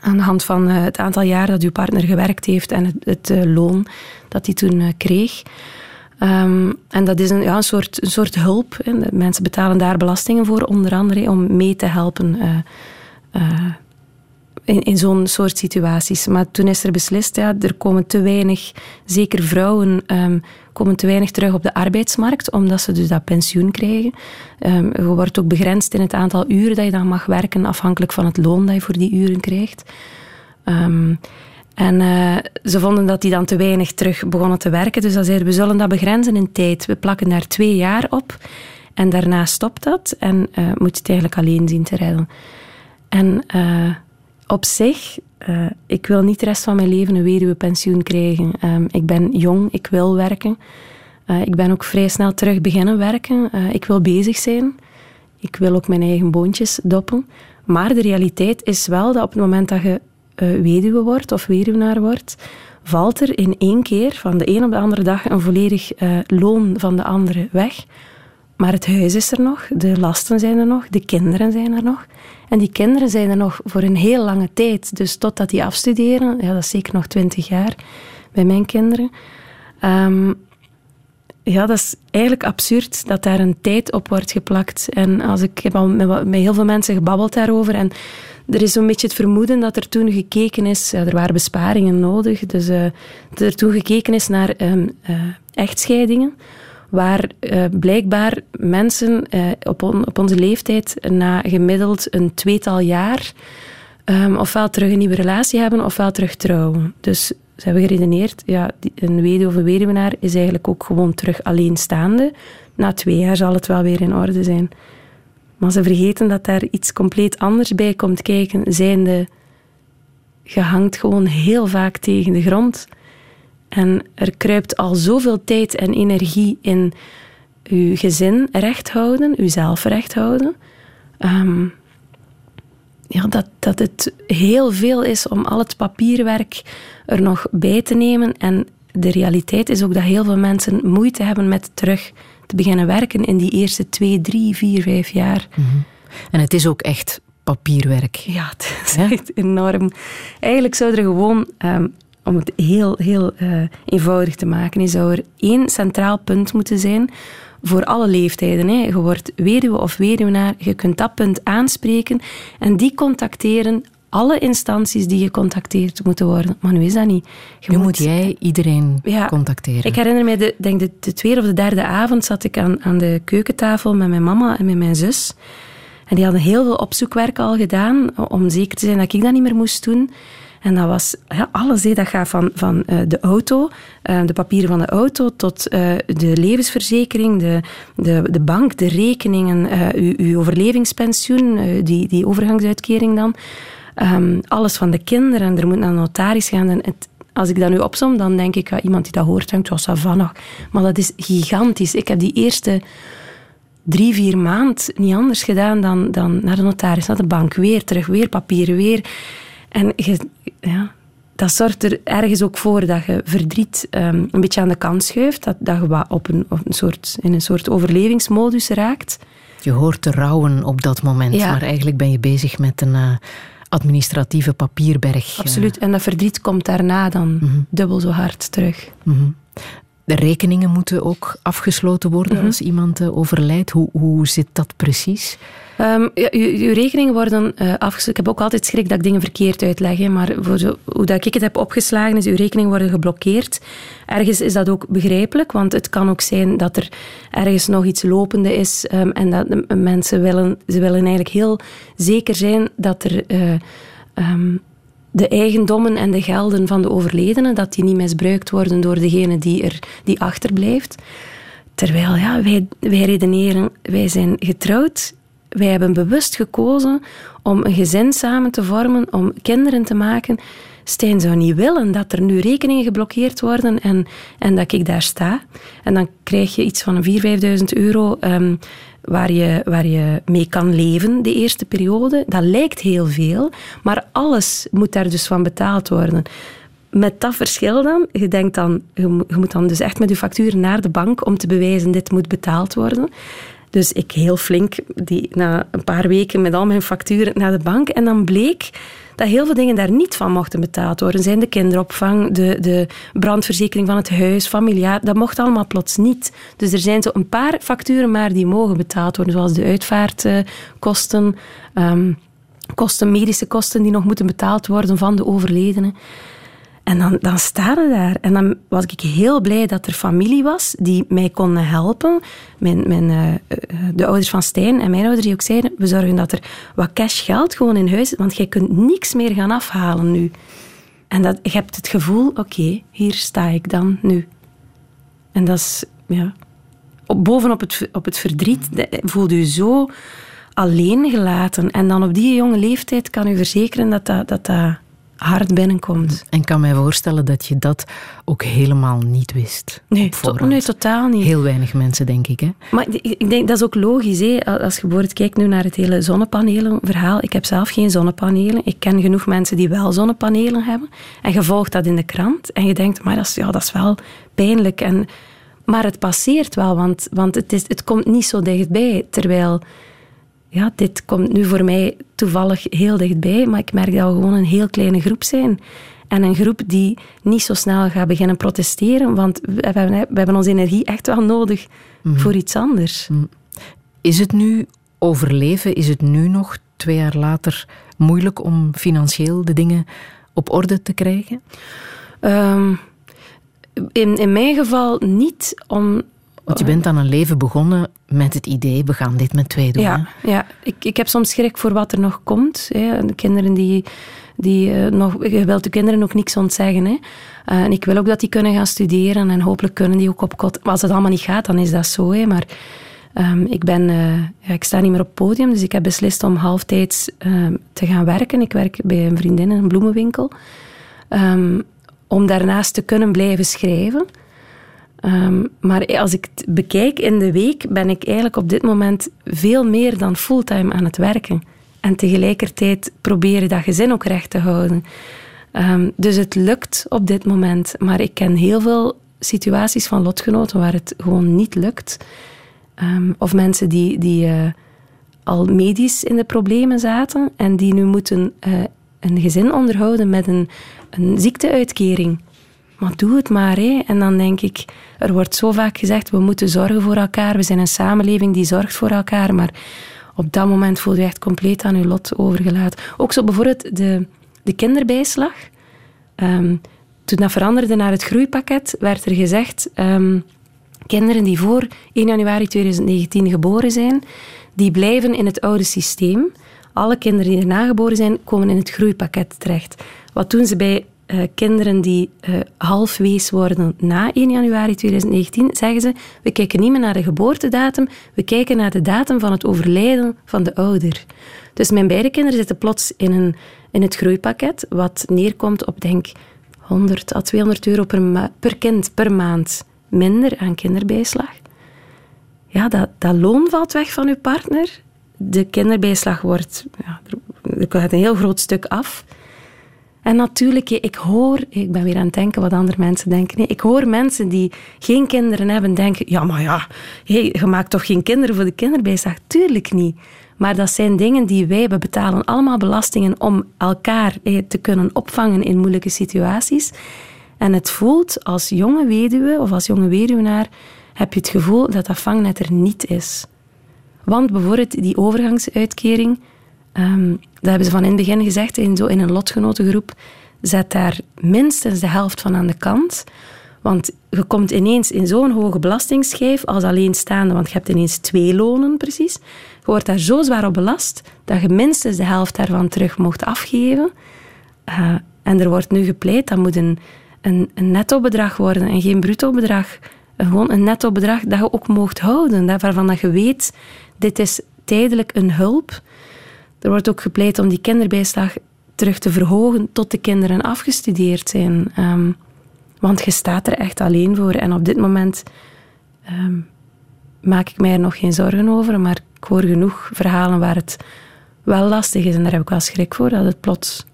aan de hand van het aantal jaar dat uw partner gewerkt heeft en het, het loon dat hij toen kreeg. Um, en dat is een, ja, een, soort, een soort hulp. Mensen betalen daar belastingen voor, onder andere om mee te helpen uh, uh, in, in zo'n soort situaties. Maar toen is er beslist, ja, er komen te weinig, zeker vrouwen, um, komen te weinig terug op de arbeidsmarkt, omdat ze dus dat pensioen krijgen. Um, je wordt ook begrensd in het aantal uren dat je dan mag werken, afhankelijk van het loon dat je voor die uren krijgt. En uh, ze vonden dat die dan te weinig terug begonnen te werken. Dus dan zeiden we zullen dat begrenzen in tijd. We plakken daar twee jaar op. En daarna stopt dat. En uh, moet je het eigenlijk alleen zien te redden. En uh, op zich, ik wil niet de rest van mijn leven een weduwepensioen krijgen. Um, ik ben jong, ik wil werken. ik ben ook vrij snel terug beginnen werken. ik wil bezig zijn. Ik wil ook mijn eigen boontjes doppen. Maar de realiteit is wel dat op het moment dat je uh, weduwe wordt of weduwnaar wordt, valt er in één keer van de een op de andere dag een volledig uh, loon van de andere weg. Maar het huis is er nog, de lasten zijn er nog, de kinderen zijn er nog. En die kinderen zijn er nog voor een heel lange tijd. Dus totdat die afstuderen, ja, dat is zeker nog twintig jaar bij mijn kinderen. Um, ja, dat is eigenlijk absurd dat daar een tijd op wordt geplakt. En als ik, heb al met, met heel veel mensen gebabbeld daarover. En er is zo'n beetje het vermoeden dat er toen gekeken is, er waren besparingen nodig, dus uh, dat er toen gekeken is naar um, uh, echtscheidingen, waar uh, blijkbaar mensen op, op, onze leeftijd na gemiddeld een tweetal jaar um, ofwel terug een nieuwe relatie hebben ofwel terug trouwen. Dus ze hebben geredeneerd, ja, een weduwe of een weduwenaar is eigenlijk ook gewoon terug alleenstaande. Na twee jaar zal het wel weer in orde zijn. Maar ze vergeten dat daar iets compleet anders bij komt kijken, zijnde je hangt gewoon heel vaak tegen de grond. En er kruipt al zoveel tijd en energie in je gezin recht houden, jezelf recht houden. Ehm, ja, dat, dat het heel veel is om al het papierwerk er nog bij te nemen. En de realiteit is ook dat heel veel mensen moeite hebben met terug te beginnen werken in die eerste twee, drie, vier, vijf jaar. Mhm. En het is ook echt papierwerk. Ja, het is echt enorm. Eigenlijk zou er gewoon, um, om het heel, heel uh, eenvoudig te maken, zou er één centraal punt moeten zijn voor alle leeftijden. Hè. Je wordt weduwe of weduwnaar, je kunt dat punt aanspreken en die contacteren alle instanties die gecontacteerd moeten worden. Maar nu is dat niet. Je nu moet, jij iedereen contacteren. Ik herinner me, de, denk de, de tweede of de derde avond zat ik aan, aan de keukentafel met mijn mama en met mijn zus. En die hadden heel veel opzoekwerk al gedaan om zeker te zijn dat ik dat niet meer moest doen. En dat was ja, alles. Hé. Dat gaat van, van uh, de auto, uh, de papieren van de auto, tot uh, de levensverzekering, de, de, de bank, de rekeningen, uw, uw overlevingspensioen, die, die overgangsuitkering dan. Um, alles van de kinderen. Er moet naar een notaris gaan. En als ik dat nu opsom, dan denk ik, iemand die dat hoort, denkt, was dat van nog. Maar dat is gigantisch. Ik heb die eerste drie, vier maand niet anders gedaan dan, dan naar de notaris, naar de bank, weer terug, weer papieren, weer. En je, ja, dat zorgt er ergens ook voor dat je verdriet um, een beetje aan de kant schuift, dat, dat je op een, op een soort, in een soort overlevingsmodus raakt. Je hoort te rouwen op dat moment, ja. maar eigenlijk ben je bezig met een uh, administratieve papierberg. Absoluut, en dat verdriet komt daarna dan mm -hmm. dubbel zo hard terug. Mm -hmm. De rekeningen moeten ook afgesloten worden mm -hmm. als iemand uh, overlijdt. Hoe, hoe zit dat precies? Um, ja, uw, rekeningen worden uh, afgesloten. Ik heb ook altijd schrik dat ik dingen verkeerd uitleg. Hè, maar voor hoe dat ik het heb opgeslagen, is uw rekeningen worden geblokkeerd. Ergens is dat ook begrijpelijk, want het kan ook zijn dat er ergens nog iets lopende is um, en dat de, mensen willen, ze willen eigenlijk heel zeker zijn dat er... Uh, um, de eigendommen en de gelden van de overledene, dat die niet misbruikt worden door degene die, er, die achterblijft. Terwijl ja, wij, wij redeneren, wij zijn getrouwd, wij hebben bewust gekozen om een gezin samen te vormen, om kinderen te maken. Stijn zou niet willen dat er nu rekeningen geblokkeerd worden en, en dat ik daar sta. En dan krijg je iets van 4.000, 5.000 euro um, waar, je, waar je mee kan leven de eerste periode. Dat lijkt heel veel, maar alles moet daar dus van betaald worden. Met dat verschil dan, je, denkt dan, je moet dan dus echt met je factuur naar de bank om te bewijzen dit moet betaald worden. Dus ik heel flink die, na een paar weken met al mijn facturen naar de bank. En dan bleek dat heel veel dingen daar niet van mochten betaald worden. Zijn de kinderopvang, de, de brandverzekering van het huis, familiaar. Dat mocht allemaal plots niet. Dus er zijn zo een paar facturen maar die mogen betaald worden. Zoals de uitvaartkosten, um, kosten, medische kosten die nog moeten betaald worden van de overledene. En dan, dan je daar. En dan was ik heel blij dat er familie was die mij konden helpen. Mijn, mijn, uh, de ouders van Stijn en mijn ouders die ook zeiden, we zorgen dat er wat cash geld gewoon in huis is, want jij kunt niks meer gaan afhalen nu. En dat, je hebt het gevoel, oké, hier sta ik dan nu. En dat is, ja... Op, bovenop het, op het verdriet voel je zo alleen gelaten. En dan op die jonge leeftijd kan u verzekeren dat dat, dat, dat hard binnenkomt. En ik kan mij voorstellen dat je dat ook helemaal niet wist. Nee, to nee totaal niet. Heel weinig mensen, denk ik. Hè? Maar ik denk, dat is ook logisch. Hè? Als je bijvoorbeeld kijkt nu naar het hele zonnepanelenverhaal. Ik heb zelf geen zonnepanelen. Ik ken genoeg mensen die wel zonnepanelen hebben. En je volgt dat in de krant. En je denkt, maar dat is, ja, dat is wel pijnlijk. En, maar het passeert wel, want, want het, is, het komt niet zo dichtbij. Terwijl ja, dit komt nu voor mij toevallig heel dichtbij, maar ik merk dat we gewoon een heel kleine groep zijn. En een groep die niet zo snel gaat beginnen protesteren, want we hebben, we hebben onze energie echt wel nodig mm. voor iets anders. Mm. Is het nu overleven? Is het nu nog, twee jaar later, moeilijk om financieel de dingen op orde te krijgen? Um, in, in mijn geval niet, om, Want je bent dan een leven begonnen met het idee, we gaan dit met twee doen. Ja, ja. Ik, ik heb soms schrik voor wat er nog komt. Hè. De kinderen die, die uh, nog... Je wilt de kinderen ook niks ontzeggen. Hè. Uh, en ik wil ook dat die kunnen gaan studeren en hopelijk kunnen die ook op kot. Als het allemaal niet gaat, dan is dat zo. Hè. Maar um, ik, ben, uh, ja, ik sta niet meer op het podium, dus ik heb beslist om halftijds ehm, te gaan werken. Ik werk bij een vriendin in een bloemenwinkel. Um, om daarnaast te kunnen blijven schrijven. Um, maar als ik het bekijk in de week, ben ik eigenlijk op dit moment veel meer dan fulltime aan het werken. En tegelijkertijd proberen dat gezin ook recht te houden. Um, dus het lukt op dit moment. Maar ik ken heel veel situaties van lotgenoten waar het gewoon niet lukt. Um, of mensen die, die uh, al medisch in de problemen zaten en die nu moeten uh, een gezin onderhouden met een, een ziekteuitkering. Maar doe het maar. En dan denk ik, er wordt zo vaak gezegd, we moeten zorgen voor elkaar. We zijn een samenleving die zorgt voor elkaar. Maar op dat moment voel je echt compleet aan je lot overgelaten. Ook zo bijvoorbeeld de, de kinderbijslag. Um, toen dat veranderde naar het groeipakket, werd er gezegd... Um, kinderen die voor 1 januari 2019 geboren zijn, die blijven in het oude systeem. Alle kinderen die erna geboren zijn, komen in het groeipakket terecht. Wat doen ze bij uh, kinderen die uh, halfwees worden na 1 januari 2019, zeggen ze, we kijken niet meer naar de geboortedatum, we kijken naar de datum van het overlijden van de ouder. Dus mijn beide kinderen zitten plots in, een, in het groeipakket, wat neerkomt op, denk 100 à 200 euro per, per kind per maand minder aan kinderbijslag. Ja, dat, dat loon valt weg van uw partner. De kinderbijslag wordt, ja, er gaat een heel groot stuk af. En natuurlijk, ik hoor, ik ben weer aan het denken wat andere mensen denken. Ik hoor mensen die geen kinderen hebben denken: ja, maar ja, je maakt toch geen kinderen voor de kinderbijslag? Tuurlijk niet. Maar dat zijn dingen die wij, we betalen allemaal belastingen om elkaar te kunnen opvangen in moeilijke situaties. En het voelt als jonge weduwe of als jonge weduwnaar, heb je het gevoel dat dat vangnet er niet is. Want bijvoorbeeld die overgangsuitkering, Um, dat hebben ze van in het begin gezegd, in, zo in een lotgenotengroep, zet daar minstens de helft van aan de kant. Want je komt ineens in zo'n hoge belastingsschijf als alleenstaande, want je hebt ineens twee lonen precies. Je wordt daar zo zwaar op belast dat je minstens de helft daarvan terug mocht afgeven. Uh, en er wordt nu gepleit, dat moet een, een, een netto-bedrag worden en geen bruto-bedrag. Gewoon een netto-bedrag dat je ook mocht houden, waarvan dat je weet, dit is tijdelijk een hulp er wordt ook gepleit om die kinderbijslag terug te verhogen tot de kinderen afgestudeerd zijn. Um, want je staat er echt alleen voor. En op dit moment um, maak ik mij er nog geen zorgen over. Maar ik hoor genoeg verhalen waar het wel lastig is. En daar heb ik wel schrik voor. Dat, het plots,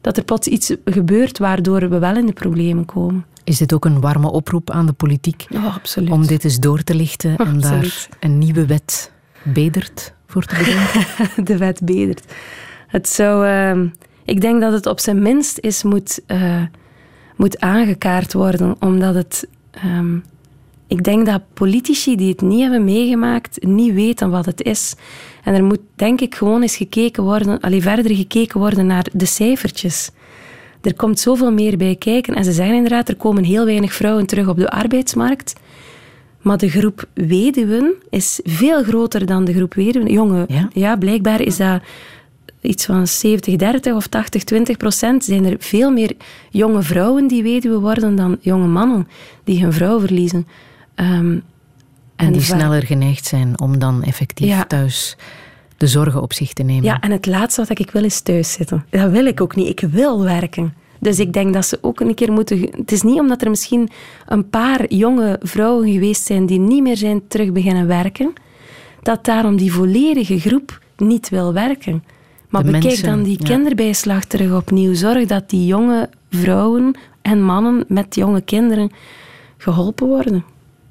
dat er plots iets gebeurt waardoor we wel in de problemen komen. Is dit ook een warme oproep aan de politiek? Oh, absoluut. Om dit eens door te lichten en (laughs) daar een nieuwe wet bedert voor te bedenken? (laughs) de wet bedert. Het zou, uh, ik denk dat het op zijn minst is moet, uh, moet aangekaart worden, omdat het. Um, ik denk dat politici die het niet hebben meegemaakt, niet weten wat het is. En er moet denk ik gewoon eens gekeken worden, alleen verder gekeken worden naar de cijfertjes. Er komt zoveel meer bij kijken. En ze zeggen inderdaad, er komen heel weinig vrouwen terug op de arbeidsmarkt. Maar de groep weduwen is veel groter dan de groep weduwen. Jongen, ja, ja blijkbaar is dat iets van 70, 30 of 80, 20 procent. Zijn er veel meer jonge vrouwen die weduwe worden dan jonge mannen die hun vrouw verliezen. Um, en, die sneller geneigd zijn om dan effectief ja. thuis de zorgen op zich te nemen. Ja, en het laatste wat ik wil is thuis zitten. Dat wil ik ook niet. Ik wil werken. Dus ik denk dat ze ook een keer moeten. Het is niet omdat er misschien een paar jonge vrouwen geweest zijn die niet meer zijn terug beginnen werken, dat daarom die volledige groep niet wil werken. Maar de bekijk dan die kinderbijslag terug opnieuw. Zorg dat die jonge vrouwen en mannen met jonge kinderen geholpen worden.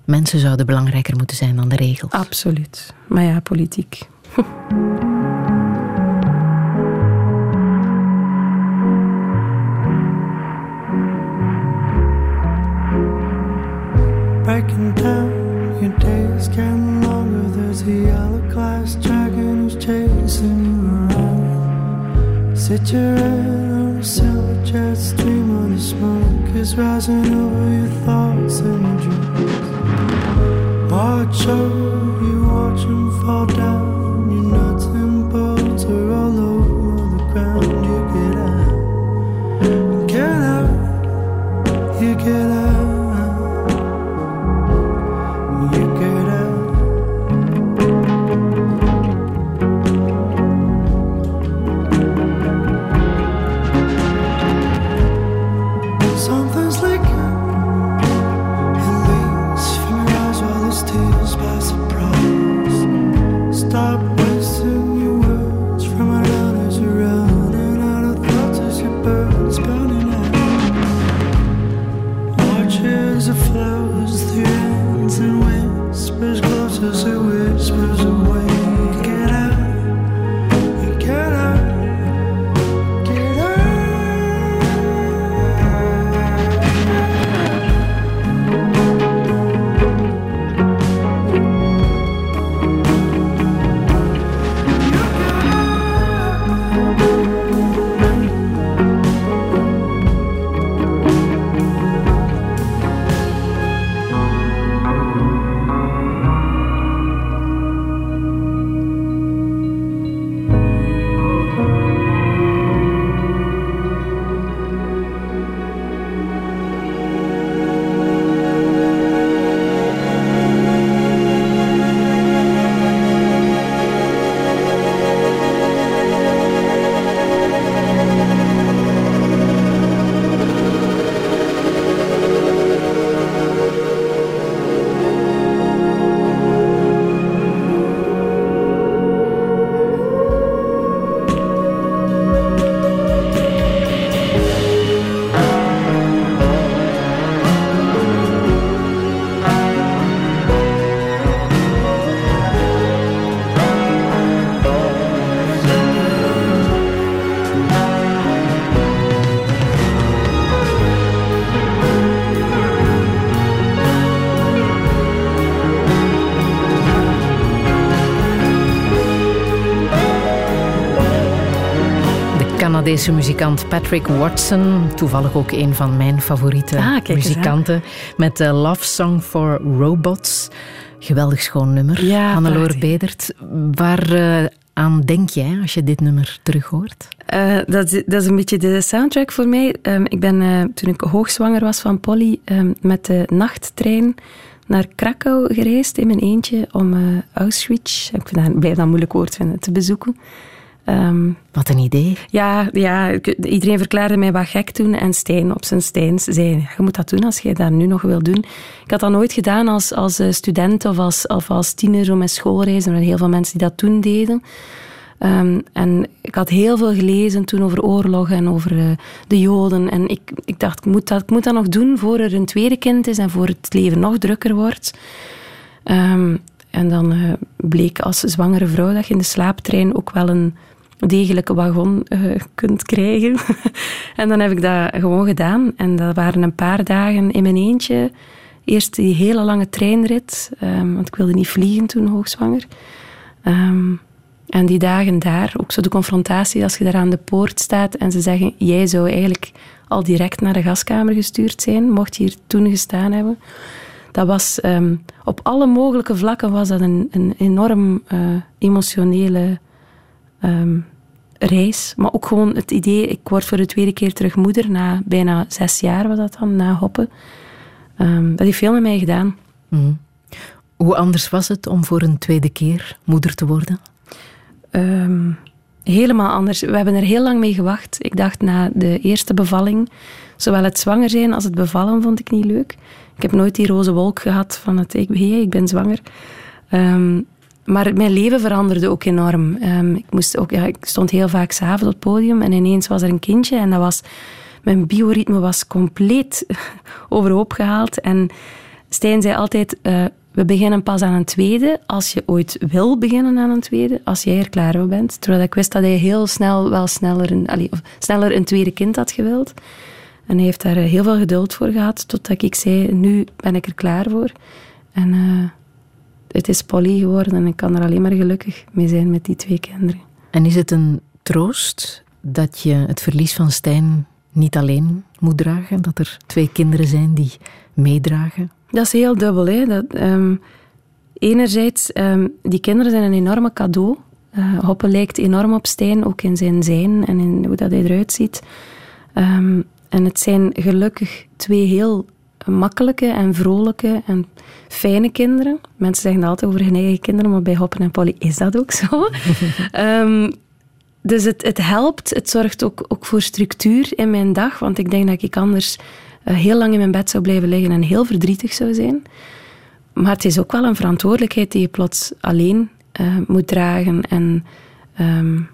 Mensen zouden belangrijker moeten zijn dan de regels. Absoluut. Maar ja, politiek. (laughs) Back down. your days getting longer. There's a yellow glass dragon who's chasing you around. Sit your head on a silver jet stream on the smoke is rising over your thoughts and your dreams. Deze muzikant Patrick Watson. Toevallig ook een van mijn favoriete ah, muzikanten. Met de Love Song for Robots. Geweldig schoon nummer. Ja, Hannelore Bedert. Waar uh, aan denk jij als je dit nummer terug hoort? Uh, dat, dat, is een beetje de soundtrack voor mij. Um, ik ben uh, toen ik hoogzwanger was van Polly um, met de nachttrein naar Krakau gereisd in mijn eentje om Auschwitz, ik vind dat, blijf dat een moeilijk woord vinden, te bezoeken. Ehm, wat een idee. Ja, ja, iedereen verklaarde mij wat gek toen. En Stijn op zijn Stijns zei, je moet dat doen als je dat nu nog wil doen. Ik had dat nooit gedaan als, als eh, student of als, of als tiener om mijn schoolreizen. Er waren heel veel mensen die dat toen deden. Ehm, en ik had heel veel gelezen toen over oorlog en over uh, de Joden. En ik, ik dacht, ik moet, dat, ik moet dat nog doen voor er een tweede kind is en voor het leven nog drukker wordt. Um, en dan uh, bleek als zwangere vrouw dat je in de slaaptrein ook wel een degelijke wagon uh, kunt krijgen. (laughs) en dan heb ik dat gewoon gedaan. En dat waren een paar dagen in mijn eentje. Eerst die hele lange treinrit, um, want ik wilde niet vliegen toen hoogzwanger. Um, en die dagen daar, ook zo de confrontatie als je daar aan de poort staat en ze zeggen, jij zou eigenlijk al direct naar de gaskamer gestuurd zijn, mocht je hier toen gestaan hebben. Dat was um, op alle mogelijke vlakken was dat een, een enorm uh, emotionele reis. Maar ook gewoon het idee, ik word voor de tweede keer terug moeder, na bijna zes jaar was dat dan, na hoppen. Um, dat heeft veel met mij gedaan. Mm. Hoe anders was het om voor een tweede keer moeder te worden? Um, helemaal anders. We hebben er heel lang mee gewacht. Ik dacht na de eerste bevalling, zowel het zwanger zijn als het bevallen vond ik niet leuk. Ik heb nooit die roze wolk gehad van het ik, hey, ik ben zwanger. Um, maar mijn leven veranderde ook enorm. Um, ik, moest ook, ja, ik stond heel vaak s'avonds op het podium en ineens was er een kindje en dat was, mijn bioritme was compleet (laughs) overhoop gehaald. En Stijn zei altijd, uh, we beginnen pas aan een tweede als je ooit wil beginnen aan een tweede, als jij er klaar voor bent. Terwijl ik wist dat hij heel snel wel sneller een, sneller een tweede kind had gewild. En hij heeft daar eh, heel veel geduld voor gehad, totdat ik zei, nu ben ik er klaar voor. En... Uh, het is Polly geworden en ik kan er alleen maar gelukkig mee zijn met die twee kinderen. En is het een troost dat je het verlies van Stijn niet alleen moet dragen? Dat er twee kinderen zijn die meedragen? Dat is heel dubbel. Hè? Dat, um, enerzijds, um, die kinderen zijn een enorme cadeau. Uh, Hoppe lijkt enorm op Stijn, ook in zijn zijn en in hoe dat hij eruit ziet. Um, en het zijn gelukkig twee heel makkelijke en vrolijke en fijne kinderen. Mensen zeggen altijd over hun eigen kinderen, maar bij Hoppen en Polly is dat ook zo. um, (laughs) dus het, het helpt, het zorgt ook, ook voor structuur in mijn dag, want ik denk dat ik anders uh, heel lang in mijn bed zou blijven liggen en heel verdrietig zou zijn. Maar het is ook wel een verantwoordelijkheid die je plots alleen uh, moet dragen. En um,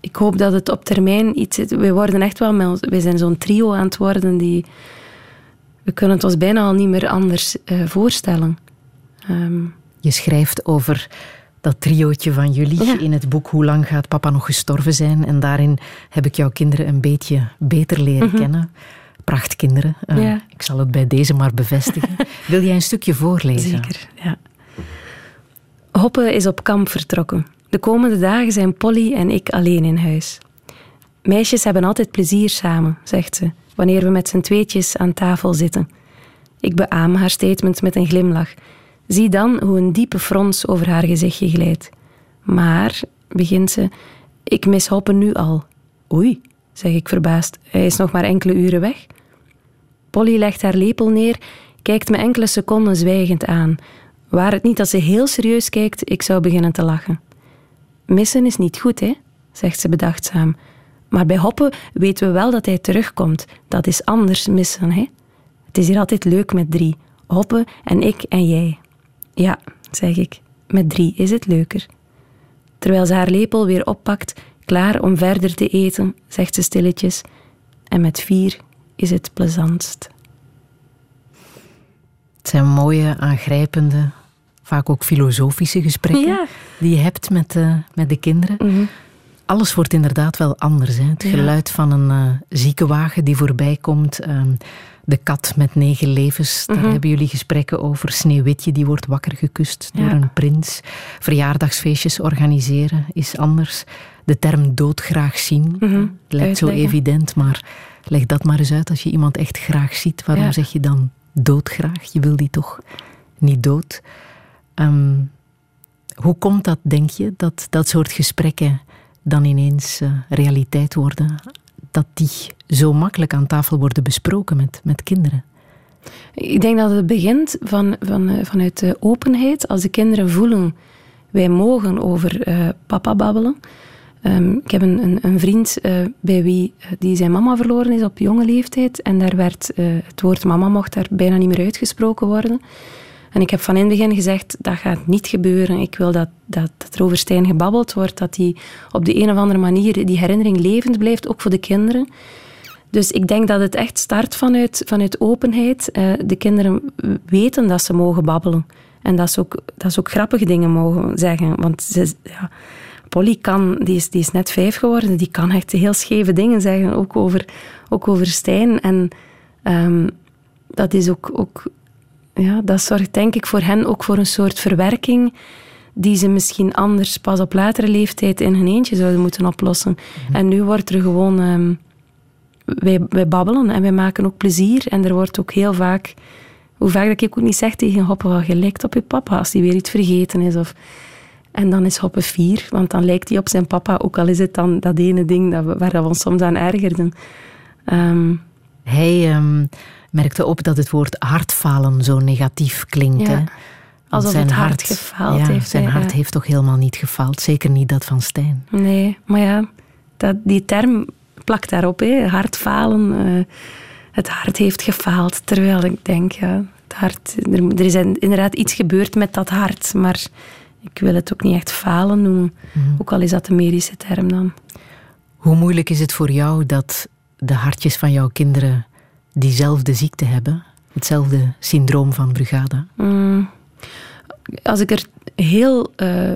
ik hoop dat het op termijn iets is. We worden echt wel, met, wij zijn zo'n trio aan het worden die. We kunnen het ons bijna al niet meer anders uh, voorstellen. Um, je schrijft over dat triootje van jullie ja. in het boek Hoe lang gaat papa nog gestorven zijn? En daarin heb ik jouw kinderen een beetje beter leren mm -hmm. kennen. Prachtkinderen. Uh, ja. Ik zal het bij deze maar bevestigen. (laughs) Wil jij een stukje voorlezen? Zeker, ja. Hoppe is op kamp vertrokken. De komende dagen zijn Polly en ik alleen in huis. Meisjes hebben altijd plezier samen, zegt ze, wanneer we met z'n tweetjes aan tafel zitten. Ik beaam haar statement met een glimlach. Zie dan hoe een diepe frons over haar gezichtje glijdt. Maar, begint ze, ik mis Hoppen nu al. Oei, zeg ik verbaasd, hij is nog maar enkele uren weg. Polly legt haar lepel neer, kijkt me enkele seconden zwijgend aan. Waar het niet dat ze heel serieus kijkt, ik zou beginnen te lachen. Missen is niet goed, hè? zegt ze bedachtzaam. Maar bij Hoppen weten we wel dat hij terugkomt. Dat is anders missen, hè? Het is hier altijd leuk met drie. Hoppen en ik en jij. Ja, zeg ik. Met drie is het leuker. Terwijl ze haar lepel weer oppakt, klaar om verder te eten, zegt ze stilletjes. En met vier is het plezantst. Het zijn mooie, aangrijpende, vaak ook filosofische gesprekken ja. die je hebt met, uh, met de kinderen. Mm -hmm. Alles wordt inderdaad wel anders. Hè? Het geluid ja. van een uh, ziekenwagen die voorbij komt. Uh, de kat met negen levens, daar mm -hmm. hebben jullie gesprekken over. Sneeuwwitje die wordt wakker gekust door een prins. Verjaardagsfeestjes organiseren is anders. De term doodgraag zien mm -hmm. lijkt zo evident, maar leg dat maar eens uit. Als je iemand echt graag ziet, waarom ja. zeg je dan doodgraag? Je wil die toch niet dood? Um, hoe komt dat, denk je, dat dat soort gesprekken dan ineens uh, realiteit worden? Dat die zo makkelijk aan tafel worden besproken met, met kinderen? Ik denk dat het begint van, van, uh, vanuit de openheid. Als de kinderen voelen, wij mogen over uh, papa babbelen. Um, ik heb een, een, een vriend bij wie die zijn mama verloren is op jonge leeftijd. En daar werd het woord mama mocht daar bijna niet meer uitgesproken worden. En ik heb van in het begin gezegd, dat gaat niet gebeuren. Ik wil dat, dat, er over Stijn gebabbeld wordt, dat die op de een of andere manier die herinnering levend blijft, ook voor de kinderen. Dus ik denk dat het echt start vanuit, vanuit openheid. Uh, de kinderen weten dat ze mogen babbelen. En dat ze ook, dat ze ook grappige dingen mogen zeggen. Want ze, ja, Polly kan, die is, die is net vijf geworden, die kan echt heel scheve dingen zeggen, ook over, ook over Stijn. En um, dat is ook, ook ja, dat zorgt denk ik voor hen ook voor een soort verwerking die ze misschien anders pas op latere leeftijd in hun eentje zouden moeten oplossen. Mm-hmm. En nu wordt er gewoon... Um, wij, wij babbelen en wij maken ook plezier. En er wordt ook heel vaak... Hoe vaak dat ik ook niet zeg tegen Hoppe, wel, je lijkt op je papa als hij weer iets vergeten is. Of, en dan is Hoppe vier, want dan lijkt hij op zijn papa, ook al is het dan dat ene ding dat we, waar we ons soms aan ergerden. Um, hij... Um merkte op dat het woord hartfalen zo negatief klinkt. Ja. Alsof zijn het hart, hart gefaald ja, heeft. Zijn hart ja. heeft toch helemaal niet gefaald. Zeker niet dat van Stijn. Nee, maar ja, dat, die term plakt daarop. Hè. Hartfalen, uh, het hart heeft gefaald. Terwijl ik denk, ja, het hart, er, er, is inderdaad iets gebeurd met dat hart. Maar ik wil het ook niet echt falen noemen. Mm. Ook al is dat een medische term dan. Hoe moeilijk is het voor jou dat de hartjes van jouw kinderen diezelfde ziekte hebben? Hetzelfde syndroom van Brugada? Mm, als ik er heel uh,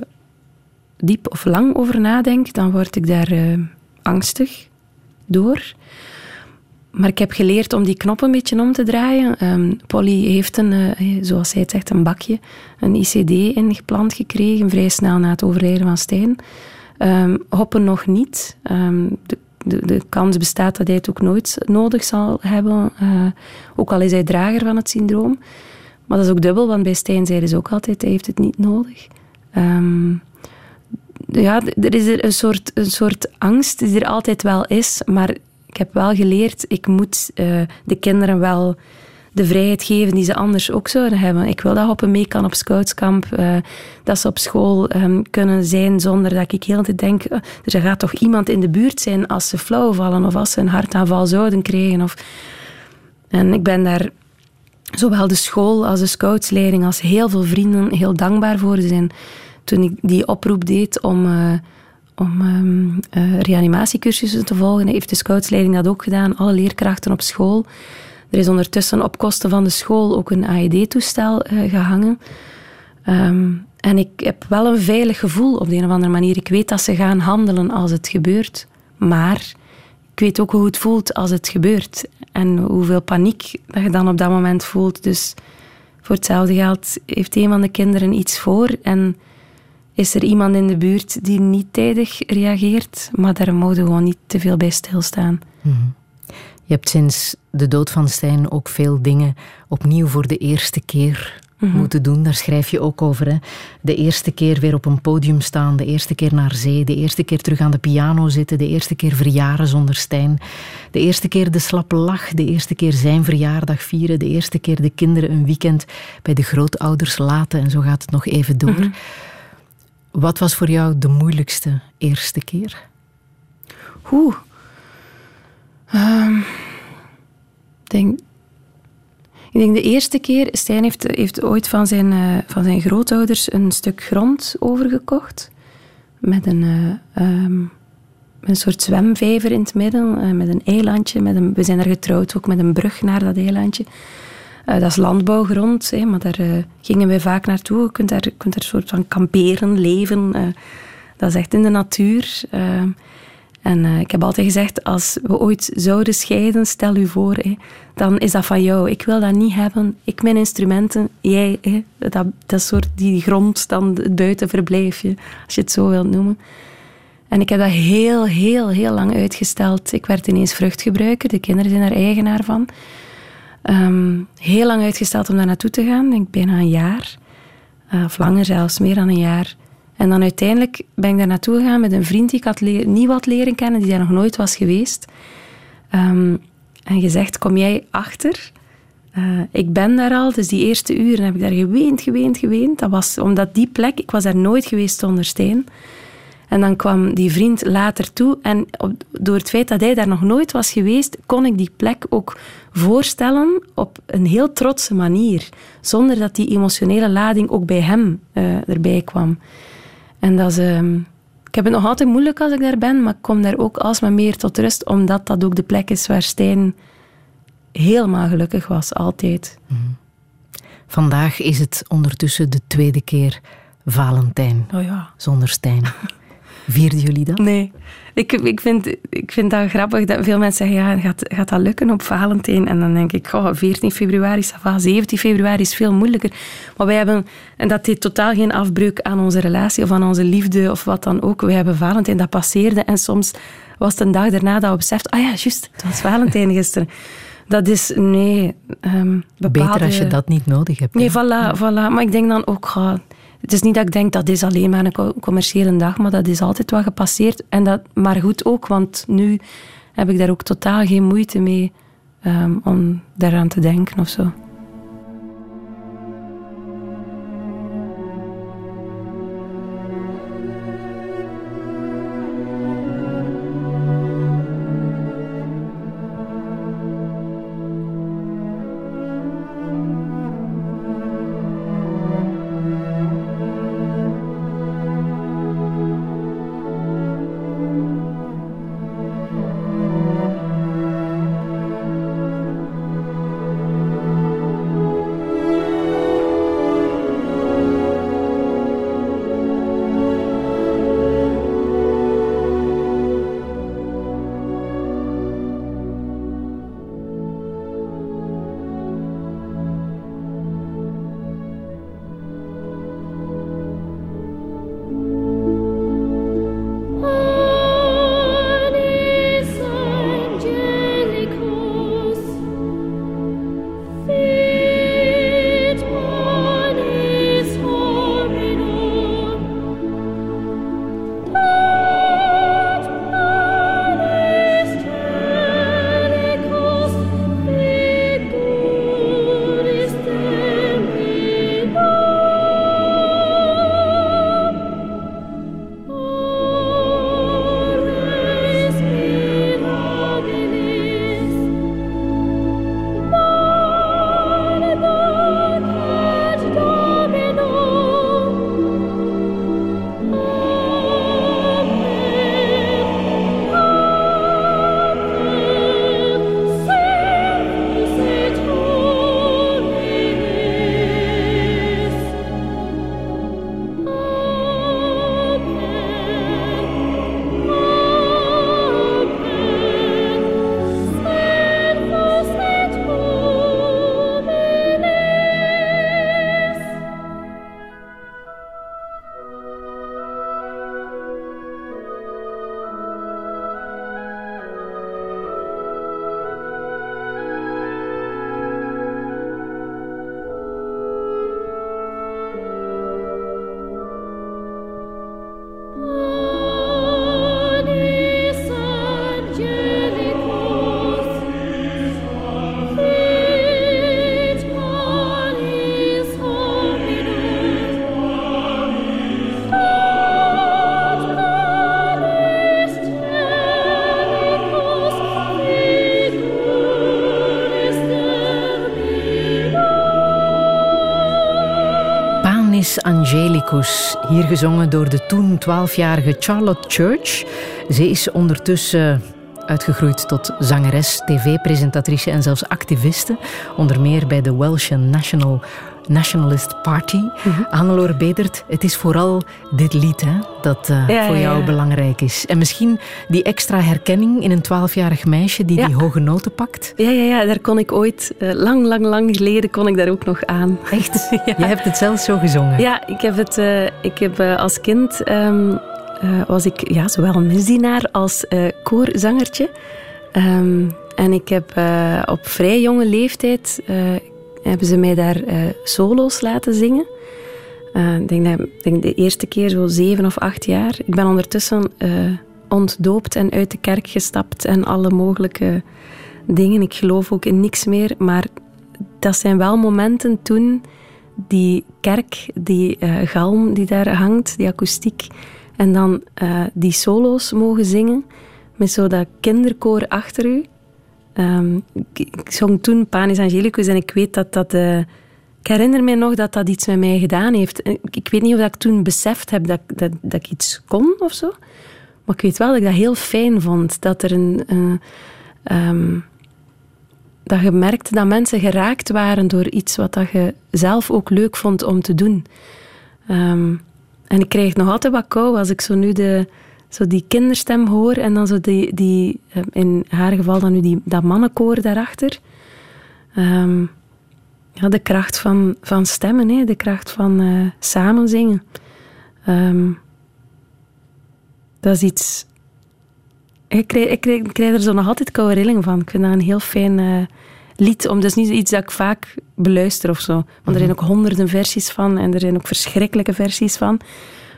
diep of lang over nadenk, dan word ik daar uh, angstig door. Maar ik heb geleerd om die knop een beetje om te draaien. Um, Polly heeft een, uh, zoals zij het zegt, een bakje, een ICD ingeplant gekregen, vrij snel na het overlijden van Stijn. Um, hoppen nog niet. Um, de de, de kans bestaat dat hij het ook nooit nodig zal hebben, uh, ook al is hij drager van het syndroom. Maar dat is ook dubbel, want bij Stijn zeiden ze ook altijd, hij heeft het niet nodig. Ehm, ja, er is er een soort, een soort angst die er altijd wel is, maar ik heb wel geleerd, ik moet uh, de kinderen wel de vrijheid geven die ze anders ook zouden hebben. Ik wil dat Hoppen mee kan op scoutskamp. Uh, dat ze op school um, kunnen zijn zonder dat ik heel de tijd denk... Uh, er gaat toch iemand in de buurt zijn als ze flauw vallen of als ze een hartaanval zouden krijgen. Of... En ik ben daar zowel de school als de scoutsleiding als heel veel vrienden heel dankbaar voor zijn. Toen ik die oproep deed om... Uh, om um, reanimatiecursussen te volgen, heeft de scoutsleiding dat ook gedaan. Alle leerkrachten op school. Er is ondertussen op kosten van de school ook een AED-toestel uh, gehangen. Um, en ik heb wel een veilig gevoel op de een of andere manier. Ik weet dat ze gaan handelen als het gebeurt. Maar ik weet ook hoe het voelt als het gebeurt. En hoeveel paniek dat je dan op dat moment voelt. Dus voor hetzelfde geld heeft een van de kinderen iets voor. En is er iemand in de buurt die niet tijdig reageert. Maar daar mogen we gewoon niet te veel bij stilstaan. Mm je hebt sinds de dood van Stijn ook veel dingen opnieuw voor de eerste keer mhm. moeten doen. Daar schrijf je ook over. Hè? De eerste keer weer op een podium staan, de eerste keer naar zee, de eerste keer terug aan de piano zitten, de eerste keer verjaren zonder Stijn, de eerste keer de slappe lach, de eerste keer zijn verjaardag vieren, de eerste keer de kinderen een weekend bij de grootouders laten en zo gaat het nog even door. Mhm. Wat was voor jou de moeilijkste eerste keer? Oeh. Um, denk, ik denk de eerste keer, Stijn heeft, heeft ooit van zijn, uh, van zijn grootouders een stuk grond overgekocht. Met een, uh, een soort zwemvijver in het midden, uh, met een eilandje. Met een, we zijn er getrouwd ook met een brug naar dat eilandje. dat is landbouwgrond, maar daar gingen we vaak naartoe. Je kunt daar, je kunt daar soort van kamperen, leven. dat is echt in de natuur. Ehm, en uh, ik heb altijd gezegd, als we ooit zouden scheiden, stel u voor, hè, dan is dat van jou. Ik wil dat niet hebben. Ik mijn instrumenten, jij, hè, dat, dat soort die grond, dan het buitenverblijfje, als je het zo wilt noemen. En ik heb dat heel, heel, heel lang uitgesteld. Ik werd ineens vruchtgebruiker, de kinderen zijn er eigenaar van. Um, heel lang uitgesteld om daar naartoe te gaan, denk bijna een jaar. Uh, of langer zelfs, meer dan een jaar. En dan uiteindelijk ben ik daar naartoe gegaan met een vriend die ik had niet wat leren kennen, die daar nog nooit was geweest. Um, en gezegd, kom jij achter? Uh, ik ben daar al, dus die eerste uren heb ik daar geweend, geweend, geweend. Dat was omdat die plek, ik was daar nooit geweest zonder steen. En dan kwam die vriend later toe en door het feit dat hij daar nog nooit was geweest, kon ik die plek ook voorstellen op een heel trotse manier. Zonder dat die emotionele lading ook bij hem uh, erbij kwam. En dat is, ehm, ik heb het nog altijd moeilijk als ik daar ben, maar ik kom daar ook alsmaar meer tot rust, omdat dat ook de plek is waar Stijn helemaal gelukkig was, altijd. Mhm. Vandaag is het ondertussen de tweede keer Valentijn. Oh ja. Zonder Stijn. Vierden jullie dat? Nee. Ik, ik, vind, ik vind dat grappig dat veel mensen zeggen, ja, gaat, gaat dat lukken op Valentijn? En dan denk ik, oh, 14 februari is 17 februari is veel moeilijker. Maar wij hebben, en dat deed totaal geen afbreuk aan onze relatie of aan onze liefde of wat dan ook. We hebben Valentijn, dat passeerde. En soms was het een dag daarna dat we beseften, ah ja, juist, het was Valentijn (laughs) gisteren. Dat is, nee... Um, Beter als je dat niet nodig hebt. Nee, voilà, voilà. Maar ik denk dan ook, het is niet dat ik denk dat is alleen maar een commerciële dag, maar dat is altijd wat gepasseerd. En dat, maar goed ook, want nu heb ik daar ook totaal geen moeite mee um, om daaraan te denken of zo. Angelicus, hier gezongen door de toen 12-jarige Charlotte Church. Ze is ondertussen uitgegroeid tot zangeres, tv-presentatrice en zelfs activiste. Onder meer bij de Welsh National Nationalist Party. Mm -hmm. Hannelore Bedert, het is vooral dit lied hè, dat uh, voor jou ja, belangrijk is. En misschien die extra herkenning in een twaalfjarig meisje die die hoge noten pakt. Ja, ja, ja daar kon ik ooit, uh, lang, lang, lang geleden, kon ik daar ook nog aan. Echt? (laughs) Je hebt het zelf zo gezongen? Ja, ik heb, het, uh, ik heb als kind... Um, was ik ja, zowel misdienaar als koorzangertje. Um, en ik heb op vrij jonge leeftijd hebben ze mij daar uh, solo's laten zingen. Uh, ik denk, dat, denk de eerste keer zo zeven of acht jaar. Ik ben ondertussen uh, ontdoopt en uit de kerk gestapt en alle mogelijke dingen. Ik geloof ook in niks meer, maar dat zijn wel momenten toen die kerk, die galm die daar hangt, die akoestiek, en dan die solo's mogen zingen met zo dat kinderkoor achter u. Um, ik, zong toen Panis Angelicus en ik weet dat dat... Uh, ik herinner me nog dat dat iets met mij gedaan heeft. Ik, ik weet niet of ik toen beseft heb dat, dat, dat ik iets kon of zo. Maar ik weet wel dat ik dat heel fijn vond. Dat er een... Uh, um, dat je merkte dat mensen geraakt waren door iets wat dat je zelf ook leuk vond om te doen. Um, en ik krijg nog altijd wat kou als ik zo nu de, zo die kinderstem hoor en dan zo die, die eh, in haar geval dan nu die, dat mannenkoor daarachter. Um, ja, de kracht van, van stemmen, hè, de kracht van uh, samen zingen. Um, dat is iets... Ik krijg, ik, krijg, ik krijg er zo nog altijd koude rilling van. Ik vind dat een heel fijn uh, lied. Om, dat is niet iets dat ik vaak beluister of zo. Want er zijn mhm. ook honderden versies van en er zijn ook verschrikkelijke versies van.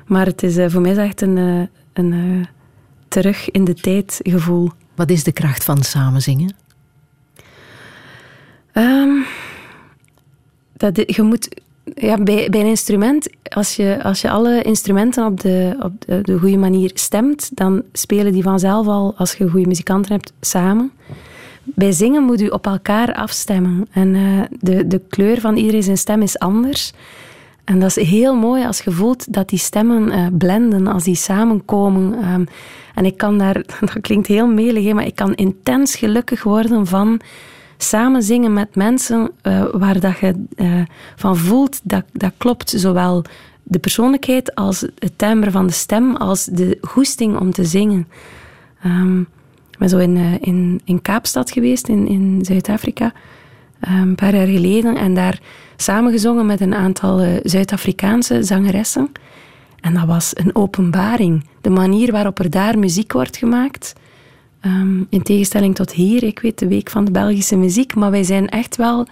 Maar het is, uh, voor mij is echt een een uh, terug in de tijd gevoel. Wat is de kracht van samenzingen? Um, dat je moet ja, bij, bij een instrument, als je, als je alle instrumenten op, de, op de, de goede manier stemt, dan spelen die vanzelf al, als je goede muzikanten hebt, samen. Bij zingen moet je op elkaar afstemmen. En uh, de, de kleur van iedereen zijn stem is anders. En dat is heel mooi als je voelt dat die stemmen uh, blenden, als die samenkomen. Um, en ik kan daar, (laughs) dat klinkt heel melig, maar ik kan intens gelukkig worden van samen zingen met mensen uh, waar dat je uh, van voelt dat dat klopt. Zowel de persoonlijkheid als het timbre van de stem, als de goesting om te zingen. Um, ik ben zo in, in, in Kaapstad geweest, in, in Zuid-Afrika, een paar jaar geleden. En daar samengezongen met een aantal uh, Zuid-Afrikaanse zangeressen. En dat was een openbaring. De manier waarop er daar muziek wordt gemaakt. Um, in tegenstelling tot hier, ik weet de Week van de Belgische Muziek, maar wij zijn echt wel.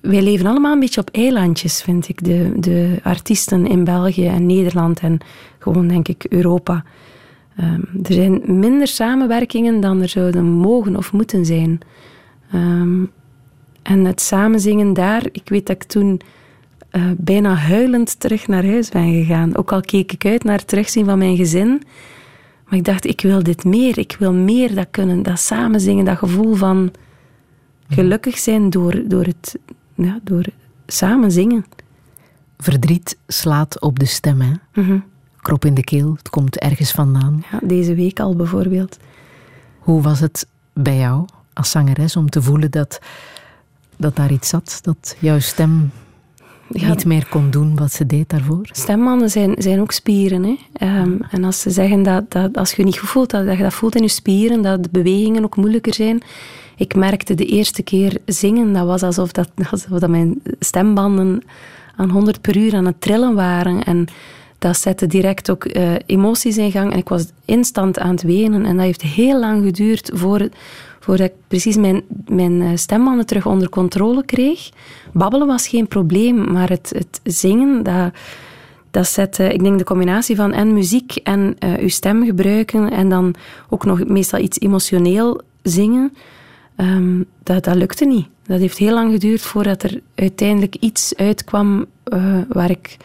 Wij leven allemaal een beetje op eilandjes, vind ik, de, de artiesten in België en Nederland en gewoon, denk ik, Europa. Um, er zijn minder samenwerkingen dan er zouden mogen of moeten zijn. Um, en het samenzingen daar, ik weet dat ik toen uh, bijna huilend terug naar huis ben gegaan. Ook al keek ik uit naar het terugzien van mijn gezin. Maar ik dacht, ik wil dit meer. Ik wil meer dat kunnen, dat samenzingen, dat gevoel van gelukkig zijn door, door het ja, door samen zingen. Verdriet slaat op de stem, hè? Mm Krop in de keel, het komt ergens vandaan. Ja, deze week al bijvoorbeeld. Hoe was het bij jou als zangeres om te voelen dat dat daar iets zat, dat jouw stem niet meer kon doen wat ze deed daarvoor? Stemmannen zijn, zijn ook spieren. Hè? Ehm, en als ze zeggen dat, dat als je niet goed voelt, dat, dat je dat voelt in je spieren, dat de bewegingen ook moeilijker zijn. Ik merkte de eerste keer zingen, dat was alsof, dat, (laughs) alsof dat mijn stembanden aan 100 per uur aan het trillen waren. En dat zette direct ook uh, emoties in gang. En ik was instant aan het wenen. En dat heeft heel lang geduurd voor, voordat ik precies mijn, mijn eh, stembanden terug onder controle kreeg. Babbelen was geen probleem, maar het, het zingen, dat, dat zet, ik denk de combinatie van en muziek en uh, uw stem gebruiken en dan ook nog meestal iets emotioneel zingen, um, dat, dat lukte niet. Dat heeft heel lang geduurd voordat er uiteindelijk iets uitkwam waar ik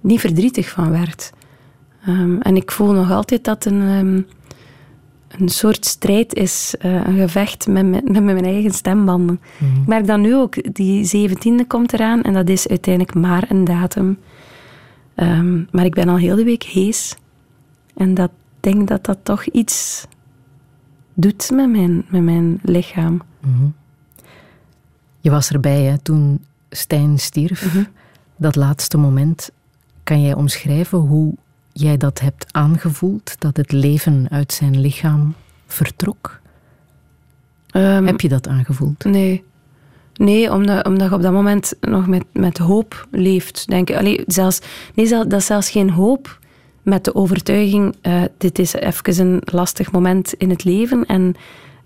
niet verdrietig van werd. Um, en ik voel nog altijd dat een... Um, een soort strijd is, uh, een gevecht met, met, met, mijn eigen stembanden. Mm. Ik merk dat nu ook, die zeventiende komt eraan en dat is uiteindelijk maar een datum. Ehm, maar ik ben al heel de week hees. En dat denk dat dat toch iets doet met mijn, met mijn lichaam. Mhm. Je was erbij hè, toen Stijn stierf. Mhm. Dat laatste moment. Kan jij omschrijven hoe jij dat hebt aangevoeld? Dat het leven uit zijn lichaam vertrok? Ehm, Heb je dat aangevoeld? Nee. Nee, omdat, omdat je op dat moment nog met, met hoop leeft. Denk. Allee, zelfs, nee, dat is zelfs geen hoop met de overtuiging, uh, dit is even een lastig moment in het leven en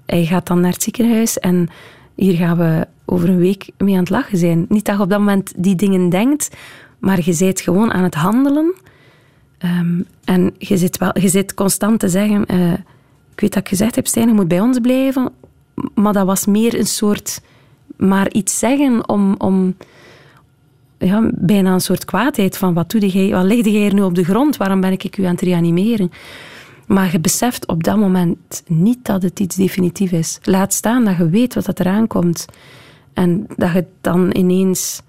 hij gaat dan naar het ziekenhuis en hier gaan we over een week mee aan het lachen zijn. Niet dat je op dat moment die dingen denkt, maar je bent gewoon aan het handelen um, en je zit, wel, je zit constant te zeggen, uh, ik weet dat ik gezegd heb, Stijn, je moet bij ons blijven, maar dat was meer een soort maar iets zeggen om, om ja, bijna een soort kwaadheid van wat, doe jij, wat legde jij hier nu op de grond? Waarom ben ik u aan het reanimeren? Maar je beseft op dat moment niet dat het iets definitief is. Laat staan dat je weet wat dat eraan komt. En dat je het dan ineens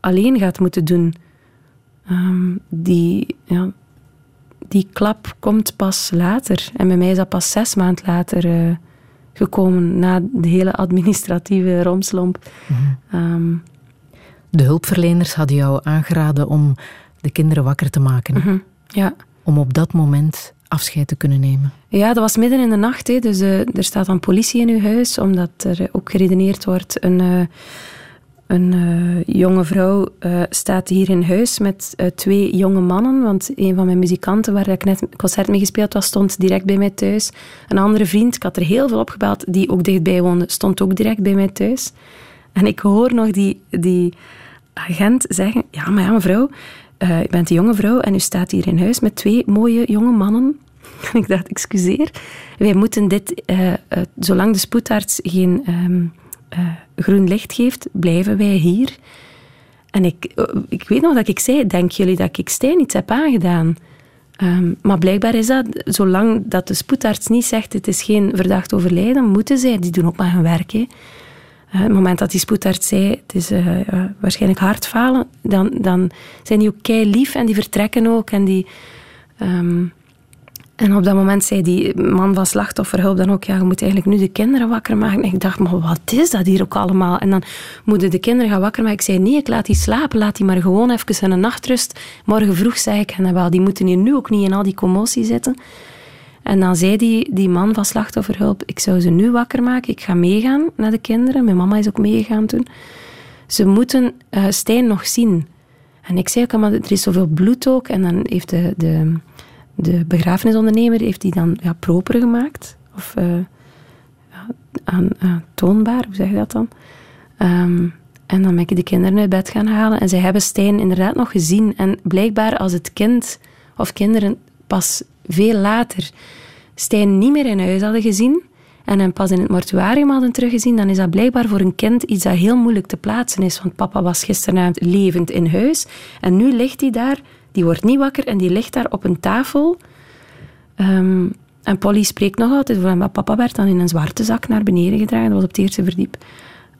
alleen gaat moeten doen. Ehm, die, ja, die klap komt pas later. En bij mij is dat pas zes maanden later uh, gekomen, na de hele administratieve romslomp. Mm de hulpverleners hadden jou aangeraden om de kinderen wakker te maken. Mhm, ja. Om op dat moment afscheid te kunnen nemen. Ja, dat was midden in de nacht. Hè. Dus uh, er staat dan politie in uw huis, omdat er ook geredeneerd wordt. Een, uh, een uh, jonge vrouw staat hier in huis met twee jonge mannen. Want een van mijn muzikanten, waar ik net concert mee gespeeld was, stond direct bij mij thuis. Een andere vriend, ik had er heel veel opgebeld, die ook dichtbij woonde, stond ook direct bij mij thuis. En ik hoor nog die, die agent zeggen: Ja, maar ja, mevrouw, uh, u bent een jonge vrouw en u staat hier in huis met twee mooie jonge mannen. (laughs) ik dacht: Excuseer, wij moeten dit, zolang de spoedarts geen um, groen licht geeft, blijven wij hier. En ik, ik weet nog dat ik zei: Denken jullie dat ik Stijn iets heb aangedaan? Um, maar blijkbaar is dat, zolang dat de spoedarts niet zegt het is geen verdacht overlijden, moeten zij, die doen ook maar hun werk. Hè. Uh, het moment dat die spoedarts zei, het is uh, waarschijnlijk hartfalen, dan, dan zijn die ook kei lief en die vertrekken ook. En, die, um, en op dat moment zei die man van slachtofferhulp dan ook, ja, je moet eigenlijk nu de kinderen wakker maken. En ik dacht, maar wat is dat hier ook allemaal? En dan moeten de kinderen gaan wakker maken. Ik zei, nee, ik laat die slapen, laat die maar gewoon even een nachtrust. Morgen vroeg zei ik, en wel, die moeten hier nu ook niet in al die commotie zitten. En dan zei die, die man van slachtofferhulp, ik zou ze nu wakker maken, ik ga meegaan naar de kinderen. Mijn mama is ook meegegaan toen. Ze moeten uh, Stijn nog zien. En ik zei ook, maar er is zoveel bloed ook. En dan heeft de, de, de begrafenisondernemer heeft die dan ja, proper gemaakt. Of uh, aan, uh, toonbaar, hoe zeg je dat dan? Um, en dan ben ik de kinderen uit bed gaan halen. En zij hebben Stijn inderdaad nog gezien. En blijkbaar als het kind of kinderen pas veel later Stijn niet meer in huis hadden gezien en hem pas in het mortuarium hadden teruggezien, dan is dat blijkbaar voor een kind iets dat heel moeilijk te plaatsen is. Want papa was gisteravond levend in huis en nu ligt hij daar, die wordt niet wakker en die ligt daar op een tafel. Ehm, en Polly spreekt nog altijd van, maar papa werd dan in een zwarte zak naar beneden gedragen, dat was op het eerste verdiep.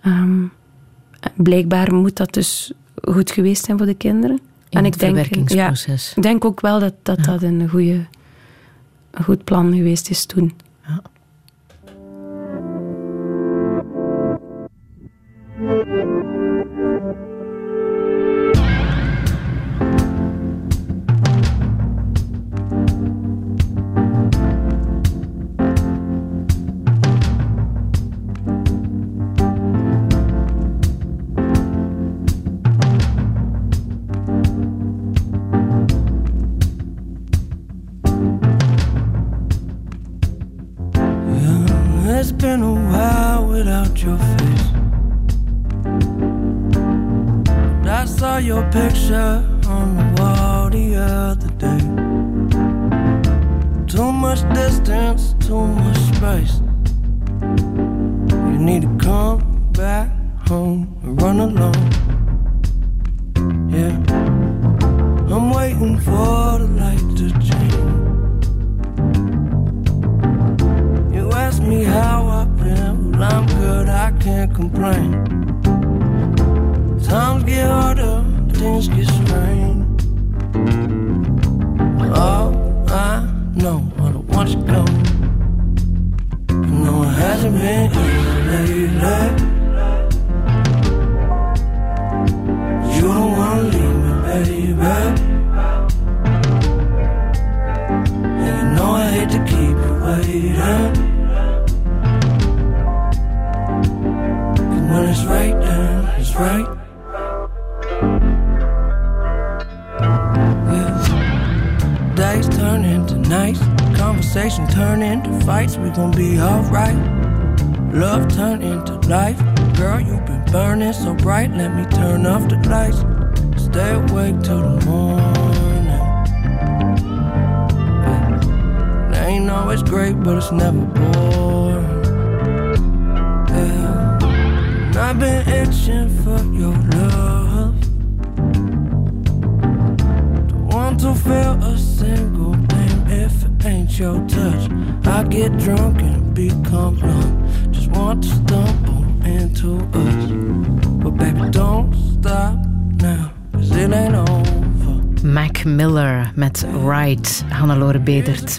Ehm, blijkbaar moet dat dus goed geweest zijn voor de kinderen. en ik denk, ja, ik denk ook wel dat dat, dat een goede een goed plan geweest is toen. Ja.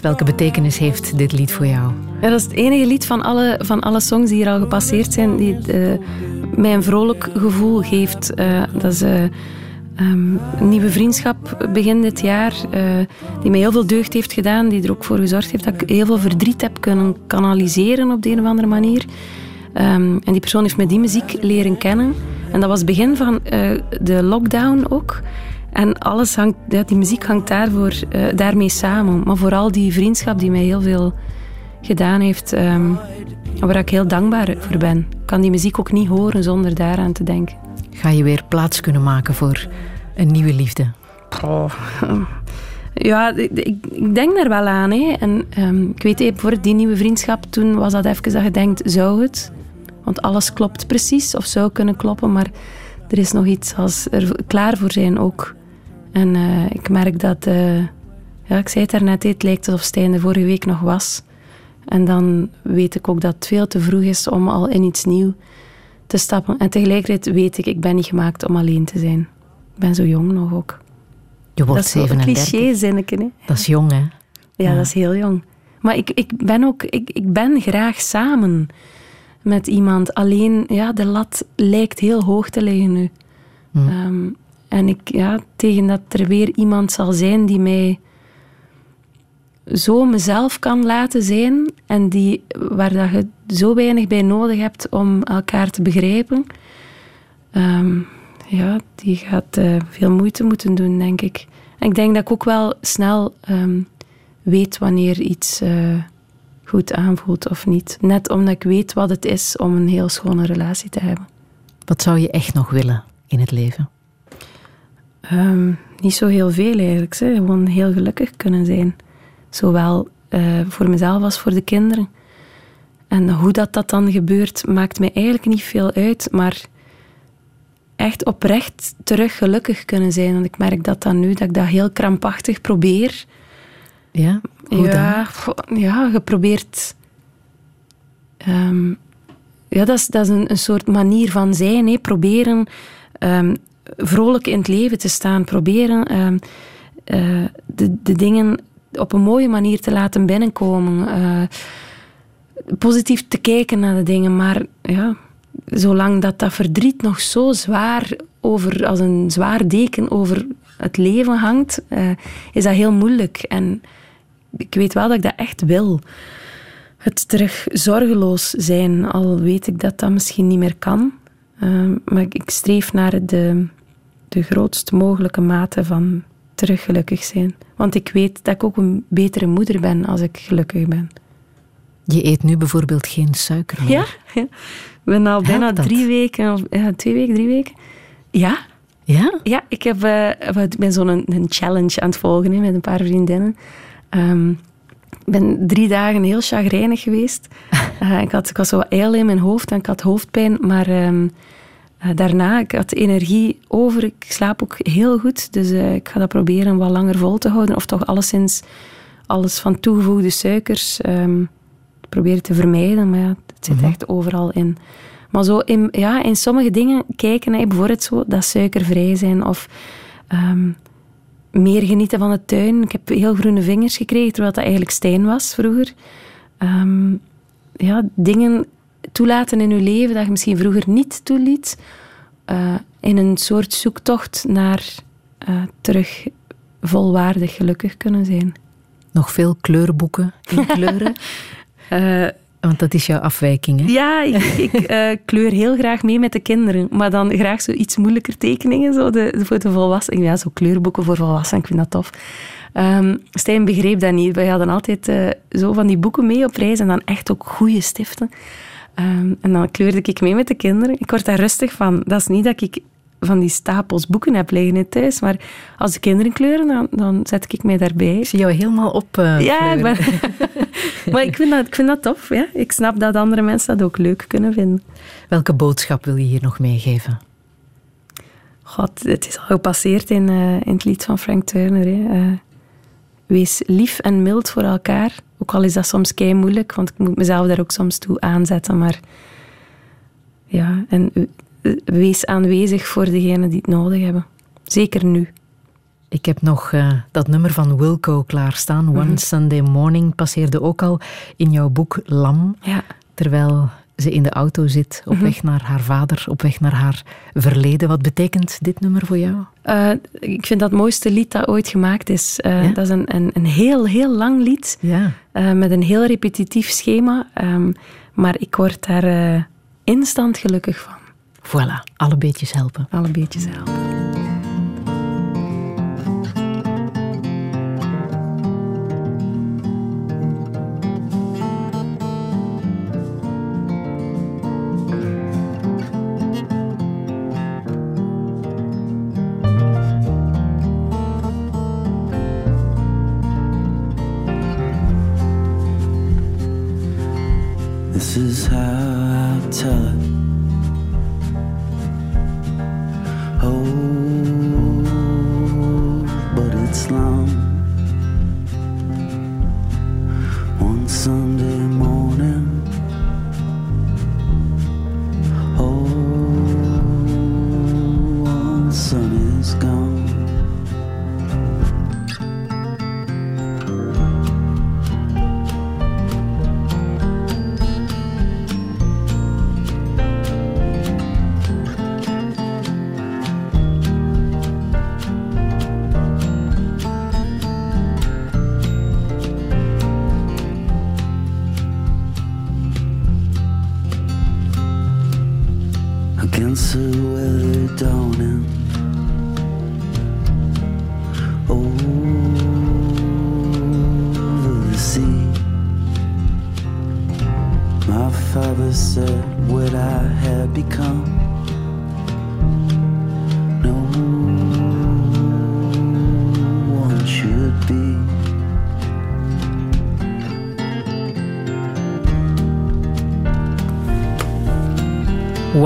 Welke betekenis heeft dit lied voor jou? Dat is het enige lied van alle, van alle songs die hier al gepasseerd zijn die eh, mij een vrolijk gevoel geeft. Eh, dat is eh, ehm, een nieuwe vriendschap begin dit jaar, die mij heel veel deugd heeft gedaan, die er ook voor gezorgd heeft dat ik heel veel verdriet heb kunnen kanaliseren op de een of andere manier. Ehm, en die persoon heeft me die muziek leren kennen. En dat was het begin van de lockdown ook. En alles hangt, ja, die muziek hangt daarvoor, eh, daarmee samen. Maar vooral die vriendschap die mij heel veel gedaan heeft, ehm, waar ik heel dankbaar voor ben. Ik kan die muziek ook niet horen zonder daaraan te denken. Ga je weer plaats kunnen maken voor een nieuwe liefde? Oh. (laughs) Ja, ik, ik- denk daar wel aan. Hè. En, ehm, ik weet, hè, bijvoorbeeld die nieuwe vriendschap, toen was dat even dat je denkt, zou het? Want alles klopt precies, of zou kunnen kloppen, maar er is nog iets als er klaar voor zijn ook. En eh, ik merk dat, eh, ja, ik zei het daarnet, het lijkt alsof Stijn er vorige week nog was. En dan weet ik ook dat het veel te vroeg is om al in iets nieuws te stappen. En tegelijkertijd weet ik, ik ben niet gemaakt om alleen te zijn. Ik ben zo jong nog ook. Je wordt dat is wel een 37. cliché zinnetje, hè? Dat is jong, hè? Ja, dat is heel jong. Maar ik, ik ben ook, ik, ik ben graag samen met iemand. Alleen, ja, de lat lijkt heel hoog te liggen nu. Ehm, en ik, ja, tegen dat er weer iemand zal zijn die mij zo mezelf kan laten zijn en die, waar dat je zo weinig bij nodig hebt om elkaar te begrijpen, ehm, ja, die gaat eh, veel moeite moeten doen, denk ik. En ik denk dat ik ook wel snel ehm, weet wanneer iets eh, goed aanvoelt of niet. Net omdat ik weet wat het is om een heel schone relatie te hebben. Wat zou je echt nog willen in het leven? Ehm, niet zo heel veel eigenlijk. Gewoon heel gelukkig kunnen zijn. Zowel eh, voor mezelf als voor de kinderen. En hoe dat, dat dan gebeurt, maakt mij eigenlijk niet veel uit. Maar echt oprecht terug gelukkig kunnen zijn. Want ik merk dat dan nu, dat ik dat heel krampachtig probeer. Ja? Hoe ja, dan? ja, je probeert... ehm, ja, dat is, dat is een, een soort manier van zijn. Hè. Proberen ehm, vrolijk in het leven te staan. Proberen ehm, eh, de, de dingen op een mooie manier te laten binnenkomen. eh, positief te kijken naar de dingen. Maar ja, zolang dat, dat verdriet nog zo zwaar over, als een zwaar deken over het leven hangt, eh, is dat heel moeilijk. En ik weet wel dat ik dat echt wil. Het terug zorgeloos zijn, al weet ik dat dat misschien niet meer kan. Eh, maar ik streef naar de, de grootst mogelijke mate van terug gelukkig zijn. Want ik weet dat ik ook een betere moeder ben als ik gelukkig ben. Je eet nu bijvoorbeeld geen suiker meer. Ja, ja. ik ben al bijna drie weken, of ja, twee weken, drie weken. Ja, Ja? ja ik, heb, ik ben zo'n een, een challenge aan het volgen hè, met een paar vriendinnen. Ehm, ik ben drie dagen heel chagrijnig geweest. (laughs) Eh, ik, had, ik had zo wat eil in mijn hoofd en ik had hoofdpijn. Maar ehm, eh, daarna, ik had energie over. Ik slaap ook heel goed. Dus eh, ik ga dat proberen wat langer vol te houden. Of toch alleszins alles van toegevoegde suikers ehm, proberen te vermijden. Maar ja, het zit echt overal in. Maar zo in, ja, in sommige dingen kijken, bijvoorbeeld zo, dat suikervrij zijn. Of ehm, meer genieten van het tuin. Ik heb heel groene vingers gekregen, terwijl dat eigenlijk steen was vroeger. Ehm, ja, dingen toelaten in je leven dat je misschien vroeger niet toeliet. Uh, in een soort zoektocht naar uh, terug volwaardig gelukkig kunnen zijn. Nog veel kleurboeken in (laughs) kleuren? uh, Want dat is jouw afwijking, hè? Ja, ik, ik uh, kleur heel graag mee met de kinderen. Maar dan graag zo iets moeilijker tekeningen zo de, voor de volwassenen. Ja, zo kleurboeken voor volwassenen, ik vind dat tof. Um, Stijn begreep dat niet. Wij hadden altijd uh, zo van die boeken mee op reis en dan echt ook goede stiften. Um, en dan kleurde ik mee met de kinderen. Ik word daar rustig van. Dat is niet dat ik van die stapels boeken heb liggen in thuis. Maar als de kinderen kleuren, dan, dan zet ik mij daarbij. Ik zie jou helemaal op uh, Ja, ik ben... (laughs) maar ik vind, dat, ik vind dat tof. Ja. Ik snap dat andere mensen dat ook leuk kunnen vinden. Welke boodschap wil je hier nog meegeven? God, het is al gepasseerd in, uh, in het lied van Frank Turner. Hè. Uh, wees lief en mild voor elkaar. Ook al is dat soms kei moeilijk, want ik moet mezelf daar ook soms toe aanzetten. Maar ja, en wees aanwezig voor degenen die het nodig hebben. Zeker nu. Ik heb nog uh, dat nummer van Wilco klaarstaan. One mm -hmm. Sunday Morning passeerde ook al in jouw boek Lam. Ja. Terwijl ze in de auto zit, op mm -hmm. weg naar haar vader, op weg naar haar verleden. Wat betekent dit nummer voor jou? Uh, ik vind dat het mooiste lied dat ooit gemaakt is. Uh, ja? Dat is een, een, een, heel, heel lang lied. Ja. met een heel repetitief schema. Um, maar ik word daar instant gelukkig van. Voilà, alle beetjes helpen. Alle beetjes helpen.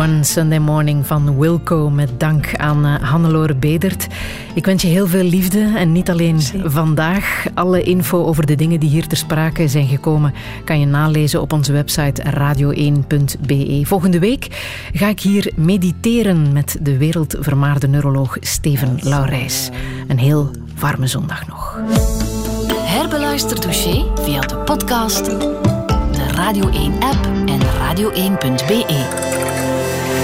One Sunday Morning van Wilco met dank aan uh, Hannelore Bedert. Ik wens je heel veel liefde en niet alleen vandaag. Alle info over de dingen die hier ter sprake zijn gekomen kan je nalezen op onze website radio1.be. Volgende week ga ik hier mediteren met de wereldvermaarde neuroloog Steven Laurijs. Een heel warme zondag nog. Herbeluister dossier via de podcast, de Radio 1 app en radio1.be.